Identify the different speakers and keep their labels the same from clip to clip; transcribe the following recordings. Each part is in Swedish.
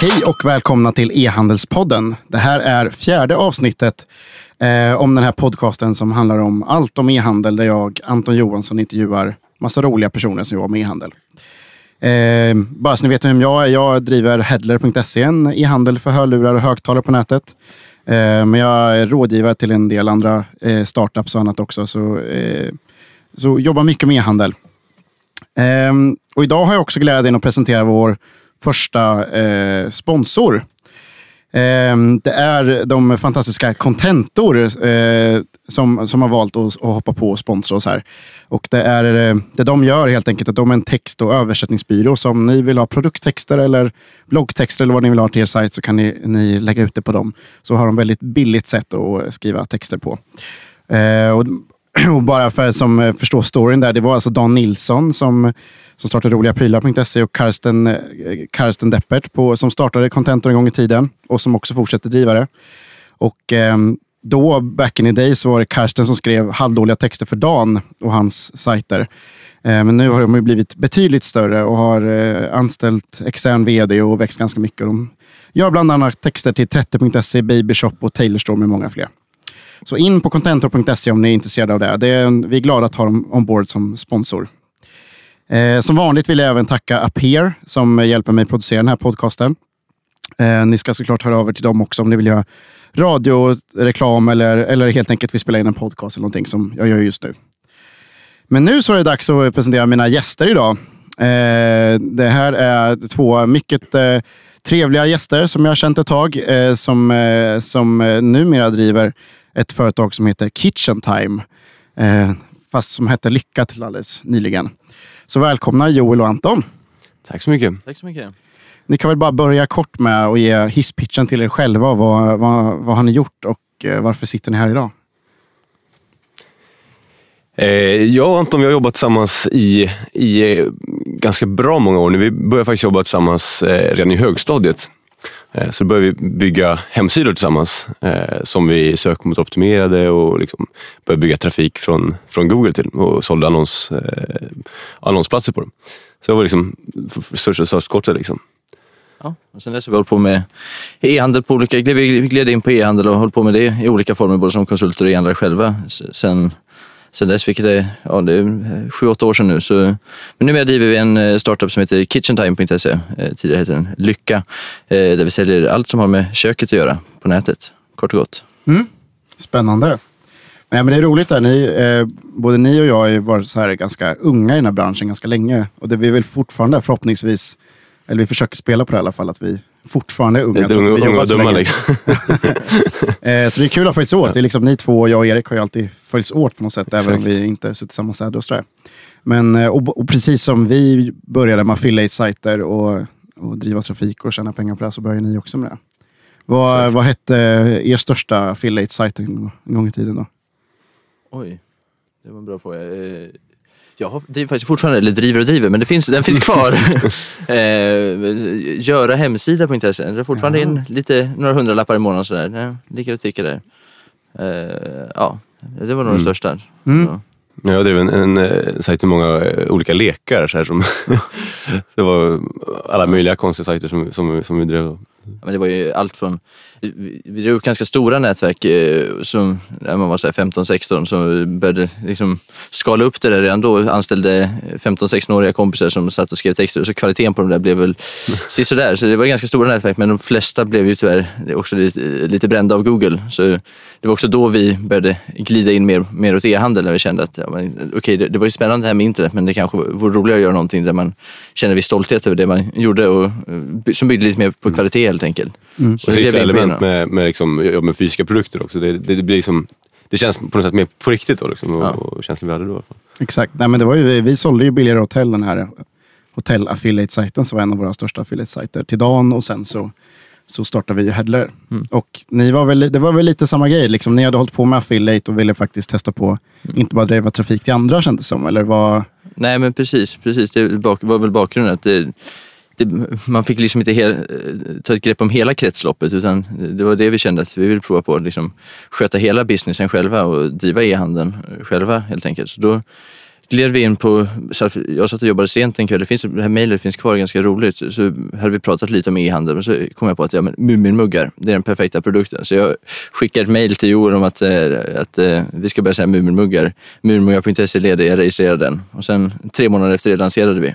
Speaker 1: Hej och välkomna till E-handelspodden. Det här är fjärde avsnittet eh, om den här podcasten som handlar om allt om e-handel där jag, Anton Johansson, intervjuar massa roliga personer som jobbar med e-handel. Eh, bara så ni vet vem jag är. Jag driver Headler.se, en e-handel för hörlurar och högtalare på nätet. Eh, men jag är rådgivare till en del andra eh, startups och annat också. Så, eh, så jobbar mycket med e-handel. Ehm, och idag har jag också glädjen att presentera vår första eh, sponsor. Ehm, det är de fantastiska Contentor eh, som, som har valt att, att hoppa på och sponsra oss här. Och det, är, eh, det de gör helt enkelt att de är en text och översättningsbyrå. Så om ni vill ha produkttexter eller bloggtexter eller vad ni vill ha till er sajt så kan ni, ni lägga ut det på dem. Så har de väldigt billigt sätt att skriva texter på. Eh, och, och bara för som eh, förstår storyn där, det var alltså Dan Nilsson som som startade roligaprylar.se och Karsten, eh, Karsten Deppert på, som startade Contentor en gång i tiden och som också fortsätter driva det. Och eh, då, back in the days, var det Karsten som skrev halvdåliga texter för Dan och hans sajter. Eh, men nu har de blivit betydligt större och har eh, anställt extern vd och växt ganska mycket. De gör bland annat texter till 30.se, Babyshop och Taylorstorm med många fler. Så in på contentor.se om ni är intresserade av det. det är vi är glada att ha dem ombord som sponsor. Eh, som vanligt vill jag även tacka Appear som hjälper mig producera den här podcasten. Eh, ni ska såklart höra över till dem också om ni vill göra radioreklam eller, eller helt enkelt vill spela in en podcast eller någonting som jag gör just nu. Men nu så är det dags att presentera mina gäster idag. Eh, det här är två mycket eh, trevliga gäster som jag har känt ett tag, eh, som, eh, som eh, numera driver ett företag som heter Kitchen Time. Eh, fast som hette Lycka till alldeles nyligen. Så välkomna Joel och Anton.
Speaker 2: Tack så mycket.
Speaker 3: Tack så mycket.
Speaker 1: Ni kan väl bara börja kort med att ge hisspitchen till er själva. Vad, vad, vad har ni gjort och eh, varför sitter ni här idag?
Speaker 2: Eh, jag och Anton vi har jobbat tillsammans i, i ganska bra många år nu. Vi började faktiskt jobba tillsammans eh, redan i högstadiet. Eh, så då började vi bygga hemsidor tillsammans eh, som vi sökmotoroptimerade och liksom började bygga trafik från, från Google till och sålde annons, eh, annonsplatser på dem. Så det var liksom största startskottet. Liksom.
Speaker 3: Ja, och sen dess har vi hållit på med e-handel på olika, vi gled in på e-handel och hållit på med det i olika former, både som konsulter och e-handlare själva. Sen sen dess, vilket är, ja, det är sju, åtta år sedan nu. Så, men numera driver vi en eh, startup som heter kitchentime.se. Eh, tidigare hette den Lycka. Eh, där vi säljer allt som har med köket att göra på nätet, kort och gott.
Speaker 1: Mm. Spännande. Nej, men det är roligt där. Ni, eh, både ni och jag har varit så här ganska unga i den här branschen ganska länge. Och det vi vill fortfarande förhoppningsvis, eller vi försöker spela på det i alla fall, att vi fortfarande unga.
Speaker 2: Det är unga, unga och dumma liksom.
Speaker 1: eh, så det är kul att ha följts åt. Det är liksom, ni två, jag och Erik, har ju alltid följts åt på något sätt, Exakt. även om vi inte suttit i samma säde och sådär. Men, eh, och, och, precis som vi började med affiliate-sajter och, och driva trafik och tjäna pengar på det, så började ni också med det. Vad, vad hette er största affiliate-sajt en gång i tiden då?
Speaker 3: Oj, det var en bra fråga. Eh, jag driver faktiskt fortfarande, eller driver och driver, men det finns, den finns kvar. eh, göra hemsida.se, det är fortfarande in lite, några hundralappar i månaden sådär. Det ligger och tickar där. Eh, ja, det var nog mm. den största. Mm.
Speaker 2: Jag drev en, en, en sajt med många eh, olika lekar. Så här, som det var alla möjliga konstiga sajter som, som, som vi drev.
Speaker 3: Men det var ju allt från vi drog ganska stora nätverk eh, som, när man var 15-16 som började liksom skala upp det där redan då. Anställde 15-16-åriga kompisar som satt och skrev texter. Så kvaliteten på de där blev väl sisådär. Så det var ganska stora nätverk men de flesta blev ju tyvärr också lite, lite brända av Google. Så det var också då vi började glida in mer, mer åt e-handel när vi kände att ja, okay, det, det var ju spännande det här med internet men det kanske vore roligare att göra någonting där man känner viss stolthet över det man gjorde och eh, som byggde lite mer på kvalitet helt enkelt. Mm.
Speaker 2: Så, så det element med, med, liksom, med fysiska produkter också. Det, det, det, blir liksom, det känns på något sätt mer på riktigt då, liksom, och, ja. och känslan vi hade då.
Speaker 1: Exakt. Nej, men det var ju, vi, vi sålde ju billigare hotell, den här hotell affiliate-sajten som var en av våra största affiliate-sajter till dagen och sen så, så startade vi Headler. Mm. Och ni var väl, det var väl lite samma grej, liksom, ni hade hållit på med affiliate och ville faktiskt testa på, mm. inte bara driva trafik till andra kändes det som, eller vad?
Speaker 3: Nej men precis, precis. det var väl bakgrunden. att det, man fick liksom inte hel, eh, ta ett grepp om hela kretsloppet utan det var det vi kände att vi ville prova på. Liksom sköta hela businessen själva och driva e-handeln eh, själva helt enkelt. Så då gled vi in på, jag satt och jobbade sent en kväll, det, finns, det här mejlet finns kvar, ganska roligt. Så hade vi pratat lite om e-handel, men så kom jag på att ja, men Muminmuggar, det är den perfekta produkten. Så jag skickade ett mejl till Joel om att, eh, att, att vi ska börja säga Muminmuggar. Muminmuggar.se leder, jag registrerade den. Och sen tre månader efter det lanserade vi.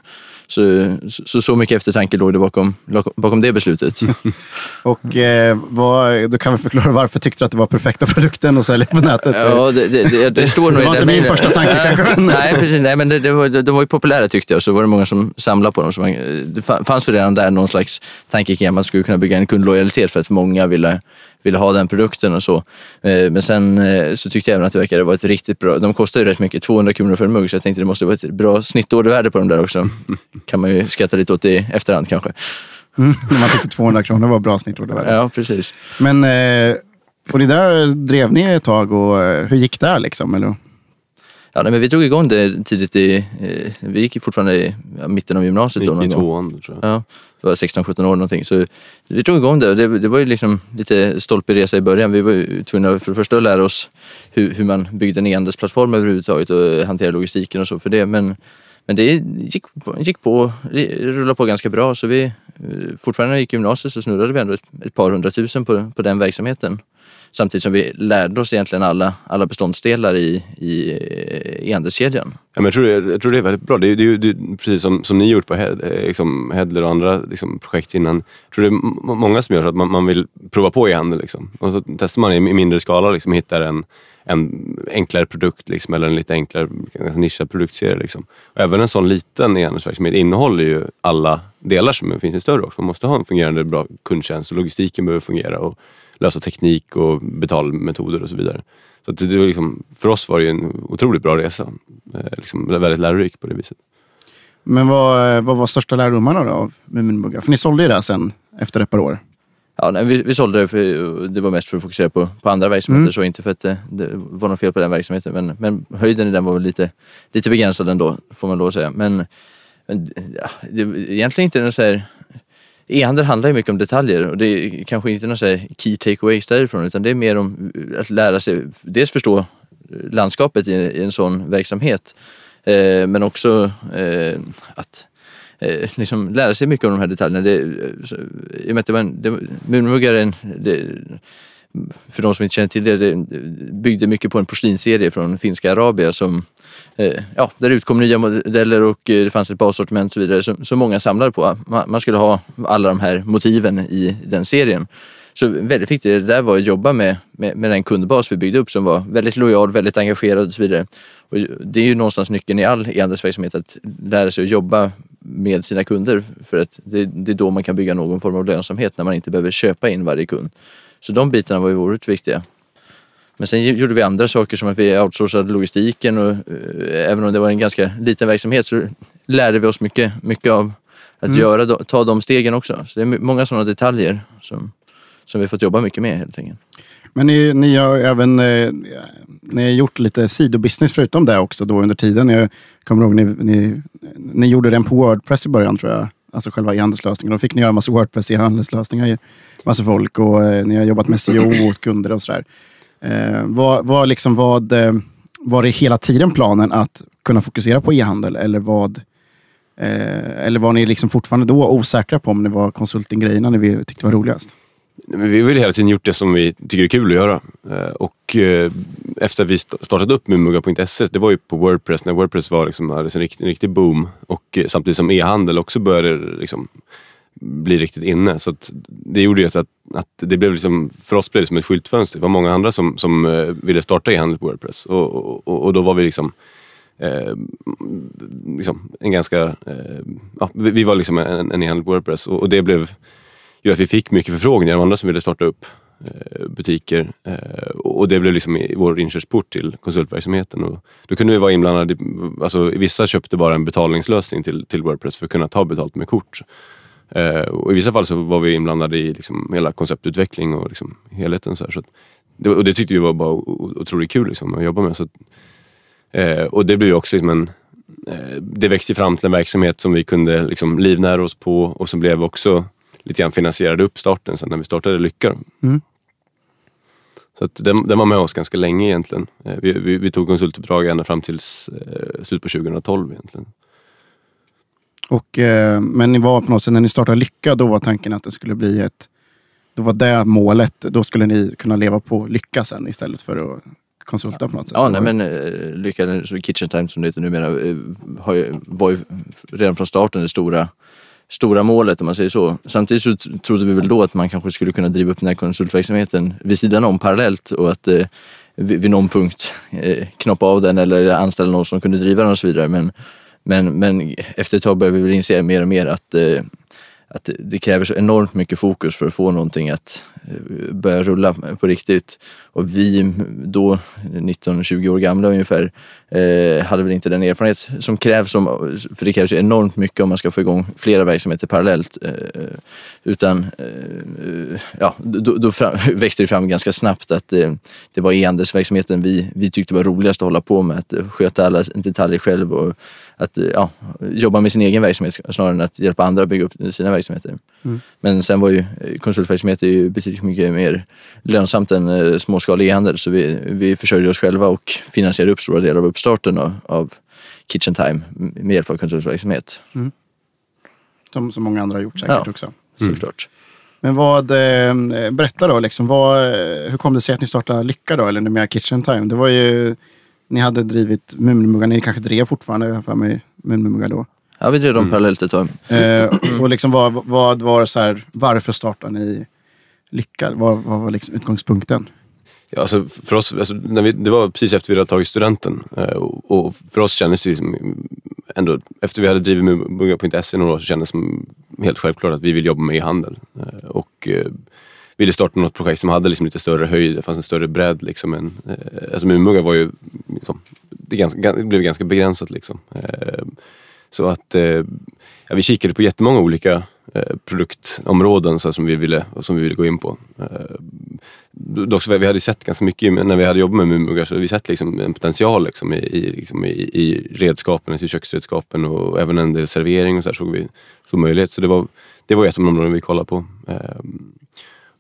Speaker 3: Så, så, så mycket eftertanke låg det bakom, bakom det beslutet.
Speaker 1: och eh, vad, du kan väl förklara varför tyckte du att det var perfekta produkten att sälja på nätet?
Speaker 3: Ja, det, det, det, det står nog
Speaker 1: det var inte min första tanke kanske.
Speaker 3: nej, precis. Nej, men det, det var, de var ju populära tyckte jag, så var det många som samlade på dem. Så man, det fanns väl redan där någon slags tanke kring att man skulle kunna bygga en kundlojalitet för att många ville ville ha den produkten och så. Eh, men sen eh, så tyckte jag även att det verkade vara ett riktigt bra, de kostar ju rätt mycket, 200 kronor för en mugg, så jag tänkte det måste vara ett bra snittordervärde på dem där också. kan man ju skratta lite åt i efterhand kanske.
Speaker 1: Mm, man tyckte 200 kronor var bra snittordervärde.
Speaker 3: Ja, precis.
Speaker 1: Men, eh, och det där drev ni ett tag och hur gick det liksom? Eller?
Speaker 3: Ja, nej, men vi drog igång det tidigt i, vi gick fortfarande i ja, mitten av gymnasiet.
Speaker 2: Vi gick i tvåan tror jag.
Speaker 3: Ja det var 16-17 år någonting. Så vi drog igång det. det. Det var ju liksom lite stolpig resa i början. Vi var ju tvungna för det första att lära oss hur, hur man byggde en e-handelsplattform överhuvudtaget och hantera logistiken och så för det. Men, men det gick, gick på, rullade på ganska bra. Så vi, fortfarande när vi gick i gymnasiet så snurrade vi ändå ett, ett par hundratusen på, på den verksamheten. Samtidigt som vi lärde oss egentligen alla, alla beståndsdelar i, i e-handelskedjan.
Speaker 2: Ja, men jag, tror det, jag tror det är väldigt bra. Det är, det är, det är precis som, som ni gjort på Hed, eh, liksom Hedler och andra liksom, projekt innan. Jag tror det är många som gör så att man, man vill prova på i handel. Liksom. Och så testar man i mindre skala liksom, och hittar en, en enklare produkt liksom, eller en lite enklare nischad produktserie. Liksom. Och även en sån liten e-handelsverksamhet innehåller ju alla delar som finns i större också. Man måste ha en fungerande bra kundtjänst och logistiken behöver fungera. Och, lösa teknik och betalmetoder och så vidare. Så det var liksom, för oss var det en otroligt bra resa. Eh, liksom väldigt lärorik på det viset.
Speaker 1: Men vad, vad var största lärdomarna då av Muminbuggar? För ni sålde ju det sen efter ett par år.
Speaker 3: Ja, nej, vi, vi sålde det, för det var mest för att fokusera på, på andra verksamheter, mm. så inte för att det, det, var något fel på den verksamheten. Men, men höjden i den var väl lite, lite begränsad ändå, får man lov att säga. Men, men ja, det, egentligen inte något så här E-handel handlar ju mycket om detaljer och det är kanske inte några key takeaways därifrån utan det är mer om eh, att lära sig, dels förstå eh, landskapet i, en sån verksamhet eh, men också att liksom lära sig mycket om de här detaljerna. Det, I och med att det var en, det, Munmuggaren, det, för de som inte känner till det, det byggde mycket på en porslinsserie från finska Arabia som Eh, ja, där utkom nya modeller och eh, det fanns ett bassortiment och så vidare som, som många samlade på. Man, skulle ha alla de här motiven i den serien. Så väldigt viktigt det där var att jobba med, med, med den kundbas vi byggde upp som var väldigt lojal, väldigt engagerad och så vidare. Och det är ju någonstans nyckeln i all e-handelsverksamhet att lära sig att jobba med sina kunder för att det, det, är då man kan bygga någon form av lönsamhet när man inte behöver köpa in varje kund. Så de bitarna var ju oerhört viktiga. Men sen gjorde vi andra saker som att vi outsourcade logistiken och eh, även om det var en ganska liten verksamhet så lärde vi oss mycket, mycket av att mm. göra, ta de stegen också. Så det är många sådana detaljer som, som vi fått jobba mycket med helt enkelt.
Speaker 1: Men ni, ni har även eh, ni har gjort lite sidobusiness förutom det också då under tiden. Jag kommer ihåg ni, ni, ni gjorde den på Wordpress i början tror jag. Alltså själva e-handelslösningen. Då fick ni göra massa Wordpress e-handelslösningar. Massa folk och eh, ni har jobbat med SEO åt kunder och sådär. Eh, var, var, liksom, vad, eh, var det hela tiden planen att kunna fokusera på e-handel eller vad eh, eller var ni liksom fortfarande då osäkra på om det var konsultinggrejerna ni tyckte var roligast?
Speaker 2: Vi har väl hela tiden gjort det som vi tycker är kul att göra. Eh, och eh, efter att vi startade upp mumugga.se, det var ju på Wordpress, när Wordpress var liksom, hade en riktig, en riktig boom och samtidigt som e-handel också började liksom, bli riktigt inne. Så det gjorde ju att, att det blev liksom, för oss blev det som ett skyltfönster. Det var många andra som, som eh, ville starta e-handel på Wordpress och, och, och, då var vi liksom, eh, liksom en ganska, eh, ja, vi, vi, var liksom en, en e-handel på Wordpress och, och det blev ju att vi fick mycket förfrågningar av andra som ville starta upp eh, butiker eh, och det blev liksom vår inkörsport till konsultverksamheten. Och då kunde vi vara inblandade, alltså vissa köpte bara en betalningslösning till, till Wordpress för att kunna ta betalt med kort. Eh, och I vissa fall så var vi inblandade i liksom hela konceptutveckling och liksom helheten. Så, här, så det, och det tyckte vi var bara otroligt kul liksom, att jobba med. Så, eh, och det blev också liksom en, eh, det växte fram till en verksamhet som vi kunde liksom livnära oss på och som blev också lite grann finansierade upp starten sen när vi startade Lycka. Mm. Så att den, den var med oss ganska länge egentligen. Vi, vi, vi tog konsultuppdrag ända fram till eh, slutet på 2012 egentligen.
Speaker 1: Och, eh, men ni var på något sätt, när ni startade Lycka, då var tanken att det skulle bli ett... Då var det målet. Då skulle ni kunna leva på Lycka sen istället för att konsulta på något sätt.
Speaker 3: Ja, nej, men eh, Lycka, eller Kitchen Time som det heter numera, eh, har ju, var ju redan från starten det stora, stora målet om man säger så. Samtidigt så trodde vi väl då att man kanske skulle kunna driva upp den här konsultverksamheten vid sidan om parallellt och att eh, vid, vid någon punkt eh, knoppa av den eller anställa någon som kunde driva den och så vidare. Men, men, men efter ett tag började vi väl inse mer och mer att eh, att det- kräver så enormt mycket fokus för att få någonting att eh, börja rulla på riktigt. Och vi då, 19-20 år gamla ungefär, eh, hade väl inte den erfarenhet som krävs. För det krävs ju enormt mycket om man ska få igång flera verksamheter parallellt. Eh, utan eh, ja, då, då fram, växte det fram ganska snabbt att eh, det var e-handelsverksamheten vi, vi tyckte var roligast att hålla på med. Att sköta alla detaljer själv och att ja, jobba med sin egen verksamhet snarare än att hjälpa andra att bygga upp sina verksamheter. Men sen var ju konsultverksamhet är ju betydligt mycket mer lönsamt än eh, småskalig e-handel så vi, vi försörjde oss själva och finansierade upp stora delar av uppstarten av, av Kitchen Time med hjälp av konsultverksamhet.
Speaker 1: Som så många andra har gjort säkert
Speaker 3: Ja.
Speaker 1: också.
Speaker 3: Såklart.
Speaker 1: Men vad, eh, berätta då, liksom, vad, eh, hur kom det sig att ni startade Lycka då, eller numera Kitchen Time? Det var ju, ni hade drivit Muminmuggar, ni kanske drev fortfarande, för mig, Muminmuggar då.
Speaker 3: Ja, vi drev dem parallellt ett tag.
Speaker 1: Eh, och liksom vad, vad var så här, varför startade ni Lycka? Vad, vad var liksom utgångspunkten?
Speaker 2: Ja, alltså för oss, alltså, när vi, det var precis efter vi hade tagit studenten eh, och, och för oss kändes det liksom ändå, efter vi hade drivit mugga.se några år så kändes det som helt självklart att vi vill jobba med e-handel. Eh, och eh, ville starta något projekt som hade liksom lite större höjd, det fanns en större bredd. Liksom, en, eh, alltså Mumugga var ju, liksom, det, ganska, det blev ganska begränsat. Liksom. Eh, så att eh, ja, vi kikade på jättemånga olika eh, produktområden så, som, vi ville, som vi ville gå in på. Eh, dock så vi hade sett ganska mycket när vi hade jobbat med Mumuggar så hade vi sett liksom en potential liksom i, i, liksom i, i redskapen, i köksredskapen och även en del servering och så här såg vi som möjlighet. Så det var, det var ett av de områden vi kollade på. Eh,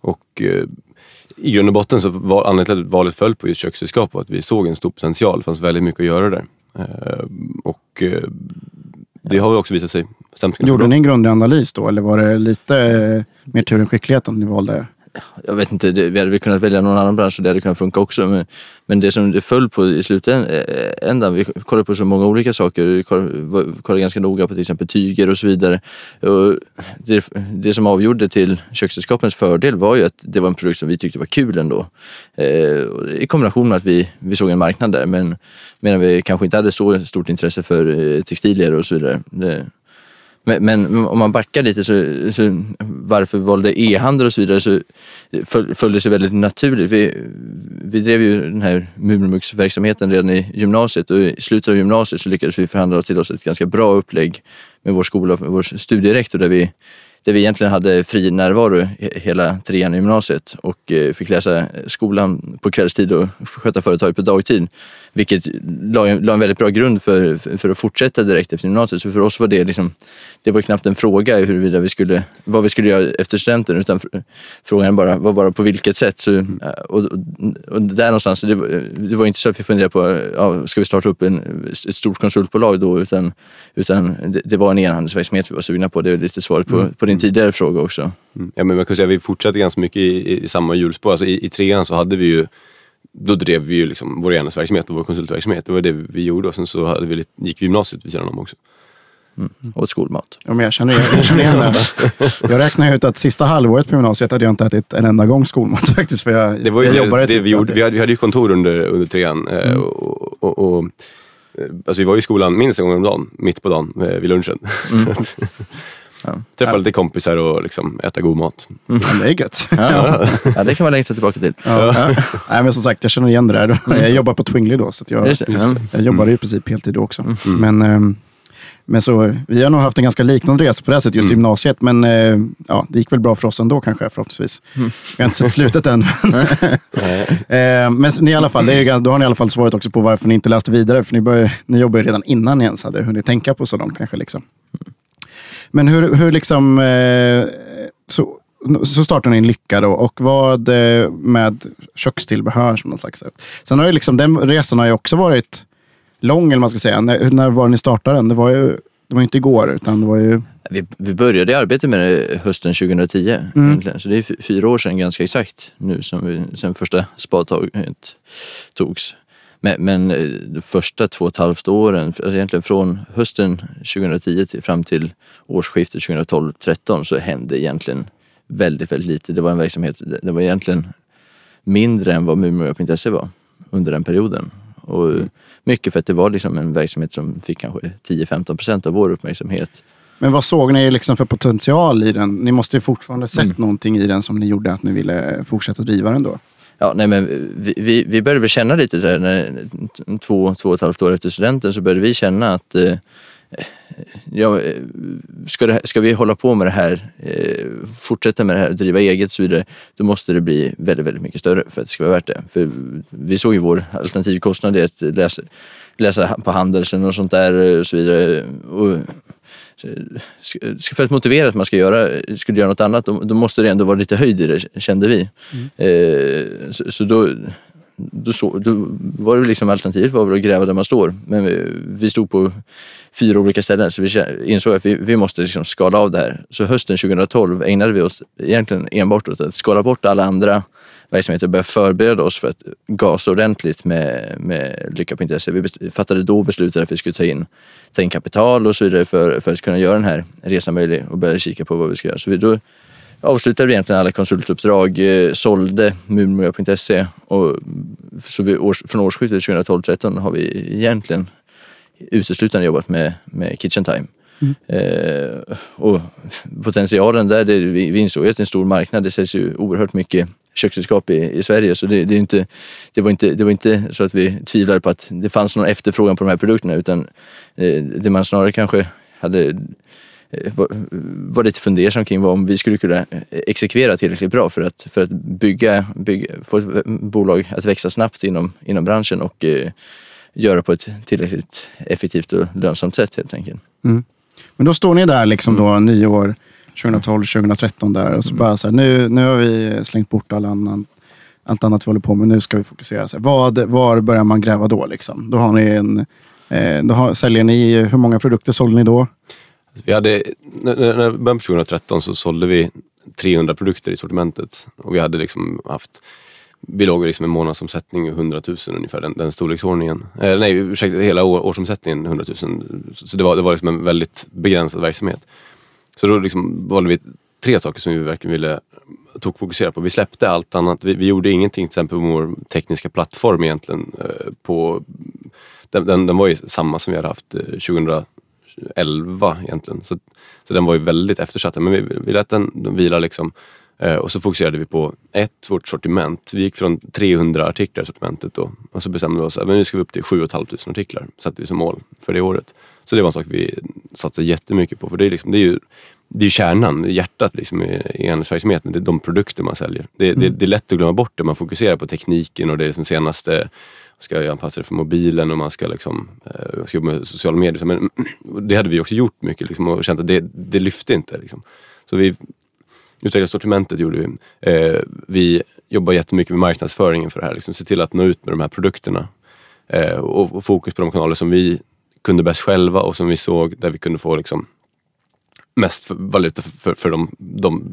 Speaker 2: och eh, i grund och botten så var anledningen till att valet föll på just köksredskap var att vi såg en stor potential. Det fanns väldigt mycket att göra där. Eh, och eh, det har också visat sig stämt
Speaker 1: Gjorde
Speaker 2: bra.
Speaker 1: ni en grundlig analys då, eller var det lite eh, mer tur än skicklighet om ni valde?
Speaker 3: Jag vet inte, det, vi hade väl kunnat välja någon annan bransch och det hade kunnat funka också. Men, men det som det föll på i slutändan, eh, eh, vi kollade på så många olika saker. Vi kollade, kollade ganska noga på till exempel tyger och så vidare. Och det, det som avgjorde till köksredskapens fördel var ju att det var en produkt som vi tyckte var kul ändå. Eh, I kombination med att vi, vi såg en marknad där. Men medan vi kanske inte hade så stort intresse för eh, textilier och så vidare. Det, men, men om man backar lite så, så varför vi valde e-handel och så vidare så föl, följde det sig väldigt naturligt. Vi, vi drev ju den här Murmux-verksamheten redan i gymnasiet och i slutet av gymnasiet så lyckades vi förhandla till oss ett ganska bra upplägg med vår skola, vår studierektor där vi, där vi egentligen hade fri närvaro he- hela trean i gymnasiet och eh, fick läsa skolan på kvällstid och sköta företaget på dagtid. Vilket la, en- la en väldigt bra grund för, för, att fortsätta direkt efter gymnasiet. Så för oss var det liksom, det var knappt en fråga huruvida vi skulle, vad vi skulle göra efter studenten utan fr- frågan bara, var bara på vilket sätt. Så, eh, och, och, där någonstans, det, var- det var inte så att vi funderade på, ja, ska vi starta upp en, ett stort konsultbolag då? Utan, utan det, det var en enhandelsverksamhet vi var sugna på. Det är lite svaret på, på din tidigare fråga också.
Speaker 2: Mm. Ja, men man kan säga vi fortsatte ganska mycket i, i, i samma hjulspår. Alltså i, I trean så hade vi ju då drev vi ju liksom vår enhetsverksamhet och vår konsultverksamhet. Det var det vi gjorde och sen så hade vi lite, gick vi gymnasiet vid sidan om också.
Speaker 3: Åt skolmat.
Speaker 1: Ja, men jag känner igen, jag känner igen det. Jag räknar ut att sista halvåret på gymnasiet hade jag inte ätit en enda gång skolmat faktiskt. För jag,
Speaker 2: Det var ju
Speaker 1: jag
Speaker 2: det,
Speaker 1: jobbade
Speaker 2: det
Speaker 1: typ
Speaker 2: vi gjorde. Vi hade, vi hade ju kontor under, under trean. eh, Och, och, och, eh, alltså vi var i skolan minst en gång om dagen, mitt på dagen, eh, vid lunchen. Så att- Träffa lite kompisar och liksom äta god mat.
Speaker 1: Ja, det är gött.
Speaker 3: Ja, ja det kan man längta tillbaka till.
Speaker 1: Ja. Nej, men som sagt, jag känner igen det där. Jag jobbade på Twingly då, så att jag,
Speaker 3: Just. Ja.
Speaker 1: jag jobbade ju i princip heltid då också. Men, ehm, men så, vi har nog haft en ganska liknande resa på det här sättet, just i gymnasiet. Men eh, ja, det gick väl bra för oss ändå kanske, förhoppningsvis. Vi har inte sett slutet än. Eh, men ni, i alla fall, det är, då har ni i alla fall svaret också på varför ni inte läste vidare. För ni, började, ni jobbar ju redan innan ni ens hade hunnit tänka på sådant kanske. Liksom. Men hur, hur liksom, eh, så så startade ni en Lycka då och vad eh, med kökstillbehör som någon slags. Sen har ju liksom, den resan har ju också varit lång, eller man ska säga. När, när var ni startade den? Det var ju det var inte igår, utan det var ju...
Speaker 3: Vi, vi började arbetet med det hösten 2010. Mm. Egentligen. Så det är fyra år sedan ganska exakt nu som vi, sen första spadtaget togs. Men, men eh, de första två och ett halvt åren, alltså egentligen från hösten 2010 till, fram till årsskiftet 2012-13 så hände egentligen väldigt, väldigt lite. Det var en verksamhet, det var egentligen mindre än vad Mumioja.se var under den perioden. Och mycket för att det var liksom en verksamhet som fick kanske 10-15 procent av vår uppmärksamhet.
Speaker 1: Men vad såg ni liksom för potential i den? Ni måste ju fortfarande sett mm. någonting i den som ni gjorde att ni ville fortsätta driva den då?
Speaker 3: Ja, nej, men vi, vi, vi började väl känna lite där när, två, två och ett halvt år efter studenten så började vi känna att eh, eh ja, eh, ska, det, ska vi hålla på med det här, eh, fortsätta med det här, driva eget och så vidare, då måste det bli väldigt, väldigt mycket större för att det ska vara värt det. För vi såg ju vår alternativkostnad i att läsa, läsa på Handelsen och sånt där eh, och så vidare. Och, för att motivera att man ska göra, skulle göra något annat, då, då måste det ändå vara lite höjd i det, kände vi. Mm. Eh, så, så då, då, så, då var det liksom alternativet var väl att gräva där man står. Men vi, vi stod på fyra olika ställen så vi insåg att vi, vi måste liksom skala av det här. Så hösten 2012 ägnade vi oss egentligen enbart åt att skala bort alla andra verksamheter och börja förbereda oss för att gasa ordentligt med, med Lycka.se. Vi fattade då beslutet att vi skulle ta in, ta in kapital och så vidare för, för att kunna göra den här resan möjlig och börja kika på vad vi ska göra. Så vi då avslutade vi egentligen alla konsultuppdrag, eh, sålde Mumioja.se och så vi, års, från årsskiftet 2012-13 har vi egentligen uteslutande jobbat med, med Kitchen Time. Mm. Eh, och potentialen där, det, vi, vi insåg att det är en stor marknad. Det säljs ju oerhört mycket köksredskap i, i Sverige. Så det, det, är inte, det, var inte, det var inte så att vi tvivlade på att det fanns någon efterfrågan på de här produkterna utan eh, det man snarare kanske hade eh, var, var lite fundersam kring var om vi skulle kunna eh, exekvera tillräckligt bra för att, för att bygga, bygga, få ett bolag att växa snabbt inom, inom branschen och eh, göra på ett tillräckligt effektivt och lönsamt sätt helt enkelt.
Speaker 1: Mm. Men då står ni där liksom då mm. nio år, 2012, 2013 där och så mm. bara så här, nu, nu har vi slängt bort all annan, allt annat vi håller på med, nu ska vi fokusera. Så här, vad, var börjar man gräva då? Liksom? Då, har ni en, eh, då har, säljer ni, hur många produkter sålde ni då?
Speaker 2: Vi hade, när, när vi började 2013 så sålde vi 300 produkter i sortimentet och vi hade liksom haft vi låg liksom en månadsomsättning 100 000 ungefär, den, den storleksordningen. Eh, nej, ursäkta, hela år, årsomsättningen 100 000. Så det var, det var liksom en väldigt begränsad verksamhet. Så då liksom valde vi tre saker som vi verkligen ville tog fokusera på. Vi släppte allt annat. Vi, vi, gjorde ingenting till exempel på vår tekniska plattform egentligen. Eh, på, den, den, den, var ju samma som vi hade haft eh, 2011 egentligen. Så, så den var ju väldigt eftersatt. Men vi, vi lät den vila liksom Eh, och så fokuserade vi på ett, vårt sortiment. Vi gick från 300 artiklar i sortimentet då och så bestämde vi oss att nu ska vi upp till 7 500 artiklar. satte vi som mål för det året. Så det var en sak vi satsade jättemycket på. För det är, liksom, det är ju det är kärnan, hjärtat liksom i enhetsverksamheten. Det är de produkter man säljer. Det, mm. det, det, är lätt att glömma bort det. Man fokuserar på tekniken och det liksom senaste ska anpassa det för mobilen och man ska, liksom, eh, jobba med sociala medier. Men det hade vi också gjort mycket liksom, och känt att det, det lyfte inte. Liksom. Så vi utveckla sortimentet gjorde vi. Eh, vi jobbar jättemycket med marknadsföringen för det här. Liksom, se till att nå ut med de här produkterna. Eh, och, och, fokus på de kanaler som vi kunde bäst själva och som vi såg där vi kunde få liksom, mest för, valuta för, för, för de, de,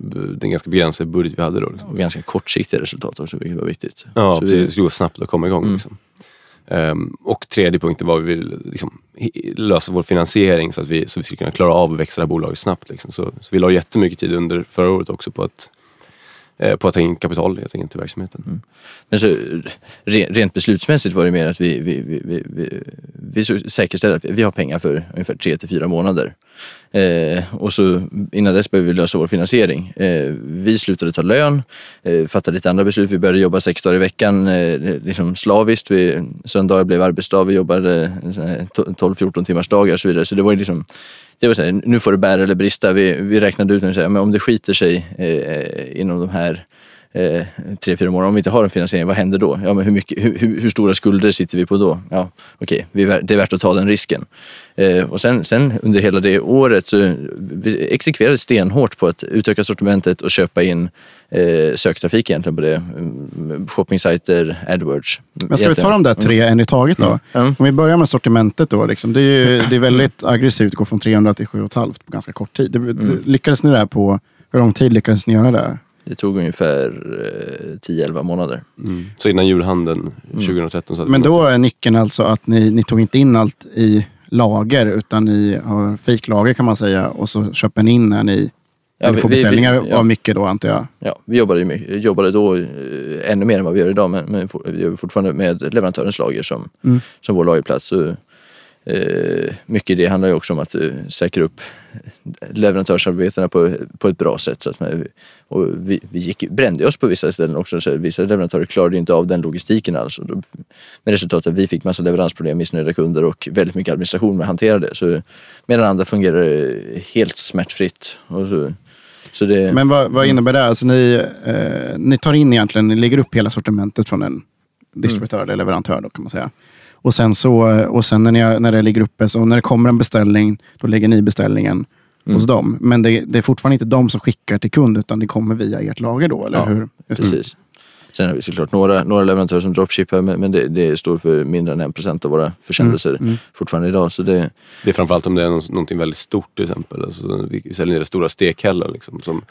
Speaker 2: den ganska begränsade budget vi hade då. Liksom.
Speaker 3: Och ganska kortsiktiga resultat också, vilket var viktigt.
Speaker 2: Ja, Så precis. Det skulle gå snabbt att komma igång. Mm. Liksom. Um, och tredje punkten var att vi vill liksom, lösa vår finansiering så att vi, så vi skulle kunna klara av att växa det här bolaget snabbt. Liksom. Så, så vi la jättemycket tid under förra året också på att Eh, på att ta in kapital helt enkelt till verksamheten. Mm.
Speaker 3: Men så, rent beslutsmässigt var det mer att vi, vi, vi, vi, vi, vi säkerställde att vi har pengar för ungefär tre till fyra månader. Eh, och så innan dess behövde vi lösa vår finansiering. Eh, vi slutade ta lön, eh, fattade lite andra beslut. Vi började jobba sex dagar i veckan, eh, liksom slaviskt. Vi, söndagar blev arbetsdag, vi jobbade eh, 12-14 timmars dagar och så vidare. Så det var liksom det var så här, nu får det bära eller brista. Vi, vi räknade ut att om det skiter sig eh, inom de här eh, tre, fyra månader. Om vi inte har en finansiering, vad händer då? Ja, men hur, mycket, hur, hur, stora skulder sitter vi på då? Ja, okej, okay, det är värt att ta den risken. Eh, och sen, sen under hela det året så vi exekverade stenhårt på att utöka sortimentet och köpa in eh, söktrafik egentligen på det. Mm, Shoppingsajter, AdWords.
Speaker 1: Men ska vi ta de där tre en i taget då? Mm. Om vi börjar med sortimentet då. Liksom. Det, är ju, det är väldigt aggressivt att gå från 300 till 7,5 på ganska kort tid. Det, mm. Lyckades ni där på, hur lång tid lyckades ni göra det?
Speaker 3: Det tog ungefär 10-11 eh, månader.
Speaker 2: Mm. Så innan julhandeln 2013? Så
Speaker 1: Men då är nyckeln alltså att ni, ni tog inte in allt i lager utan ni har fejklager kan man säga och så köper ni in när ni Ja, vi får beställningar vi, ja. av mycket då antar jag?
Speaker 3: Ja, vi jobbade, mycket, jobbade då eh, ännu mer än vad vi gör idag men, men vi gör fortfarande med leverantörens lager som, mm. som vår lagerplats. Så, Eh, mycket det handlar ju också om att eh, säkra upp leverantörsarbetena på, på ett bra sätt. Så att man, och vi, vi gick, brände oss på vissa ställen också. Så vissa leverantörer klarade inte av den logistiken alls. Och då, med resultatet att vi fick massa leveransproblem, missnöjda kunder och väldigt mycket administration med att hantera det. Så, medan andra fungerar eh, helt smärtfritt. Och så,
Speaker 1: så det, Men vad, vad innebär det? Alltså ni, eh, ni tar in egentligen, ni lägger upp hela sortimentet från en distributör mm. eller leverantör då kan man säga. Och sen, så, och sen när, ni, när det ligger uppe, så när det kommer en beställning, då lägger ni beställningen mm. hos dem. Men det, det, är fortfarande inte de som skickar till kund, utan det kommer via ert lager då, eller
Speaker 3: ja,
Speaker 1: hur?
Speaker 3: Precis. Sen har vi såklart några, några leverantörer som dropshippar men det, det står för mindre än en procent av våra försändelser mm, mm. fortfarande idag. Så det...
Speaker 2: det är framförallt om det är någonting väldigt stort till exempel. Alltså, vi säljer ner stora stekhällar liksom, som,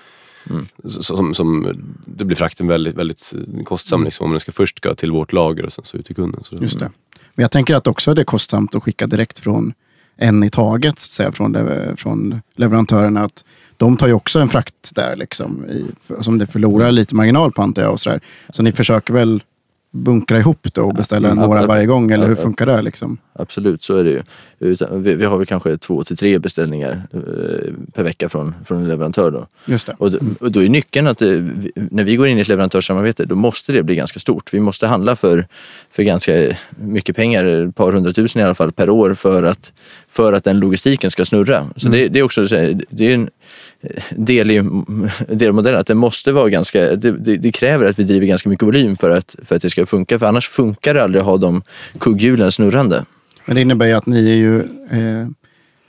Speaker 2: mm. som, som, det blir frakten väldigt, väldigt kostsam liksom, om den ska först gå till vårt lager och sen så ut till kunden. Så,
Speaker 1: Just det. Men jag tänker att också det är kostsamt att skicka direkt från en i taget, så att säga, från, från leverantörerna. Att de tar ju också en frakt där, liksom, i, som det förlorar lite marginal på antar jag. Och så, där. så ni försöker väl bunkra ihop då och beställa ja, några varje gång? Eller hur funkar det? Liksom?
Speaker 3: Absolut, så är det ju. Vi, vi har väl kanske två till tre beställningar eh, per vecka från, från en leverantör. Då.
Speaker 1: Just det.
Speaker 3: Och, och då är nyckeln att det, när vi går in i ett leverantörssamarbete, då måste det bli ganska stort. Vi måste handla för, för ganska mycket pengar, ett par hundratusen i alla fall per år för att, för att den logistiken ska snurra. Så mm. det, det, är också det är en, del i delmodellen, att det måste vara ganska, det, det, det, kräver att vi driver ganska mycket volym för att, för att det ska funka. För annars funkar det aldrig att ha de kugghjulen snurrande.
Speaker 1: Men det innebär ju att ni är ju, eh,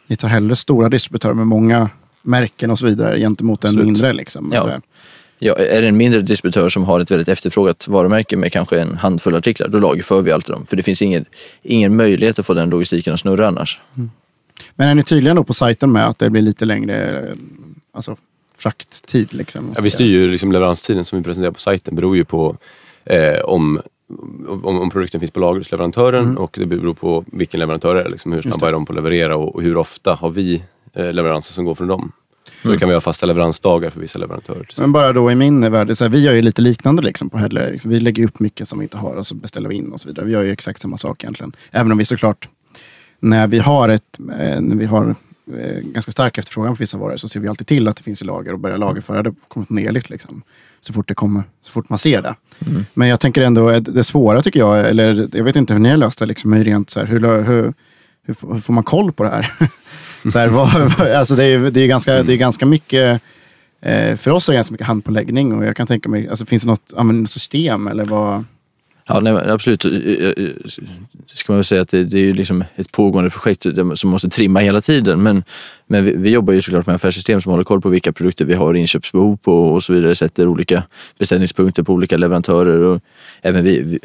Speaker 1: ni tar hellre stora distributörer med många märken och så vidare gentemot en mindre. Liksom,
Speaker 3: ja. Ja, är det en mindre distributör som har ett väldigt efterfrågat varumärke med kanske en handfull artiklar, då lagerför vi alltid dem. För det finns ingen, ingen möjlighet att få den logistiken att snurra annars. Mm.
Speaker 1: Men är ni tydliga då på sajten med att det blir lite längre alltså, frakttid? Liksom,
Speaker 2: ja, vi styr ju liksom leveranstiden som vi presenterar på sajten beror ju på eh, om, om, om, produkten finns på lager hos leverantören mm. och det beror på vilken leverantör det är. Liksom, hur snabba är de på att leverera och, och hur ofta har vi eh, leveranser som går från dem. Så mm. då kan vi ha fasta leveransdagar för vissa leverantörer.
Speaker 1: Men bara då i min värld, så här, vi gör ju lite liknande liksom på Hedler. Vi lägger upp mycket som vi inte har och så beställer vi in och så vidare. Vi gör ju exakt samma sak egentligen. Även om vi såklart, när vi har, ett, eh, när vi har ganska stark efterfrågan på vissa varor så ser vi alltid till att det finns i lager och börjar lagerföra det kontinuerligt. Liksom. Så, fort det kommer, så fort man ser det. Mm. Men jag tänker ändå, det svåra tycker jag, eller jag vet inte hur ni har löst det, liksom, rent så här, hur, hur, hur, hur, får man koll på det här? så här vad, alltså det, är, det, är ganska, det är ganska mycket eh, för oss är det ganska mycket handpåläggning och jag kan tänka mig, alltså, finns det något ja, system eller vad?
Speaker 3: Ja, nej, absolut. Det ska man väl säga att det, det är liksom ett pågående projekt som måste trimma hela tiden. Men, men vi, vi, jobbar ju såklart med affärssystem som håller koll på vilka produkter vi har inköpsbehov på och så vidare. Sätter olika beställningspunkter på olika leverantörer. Och även vi, vi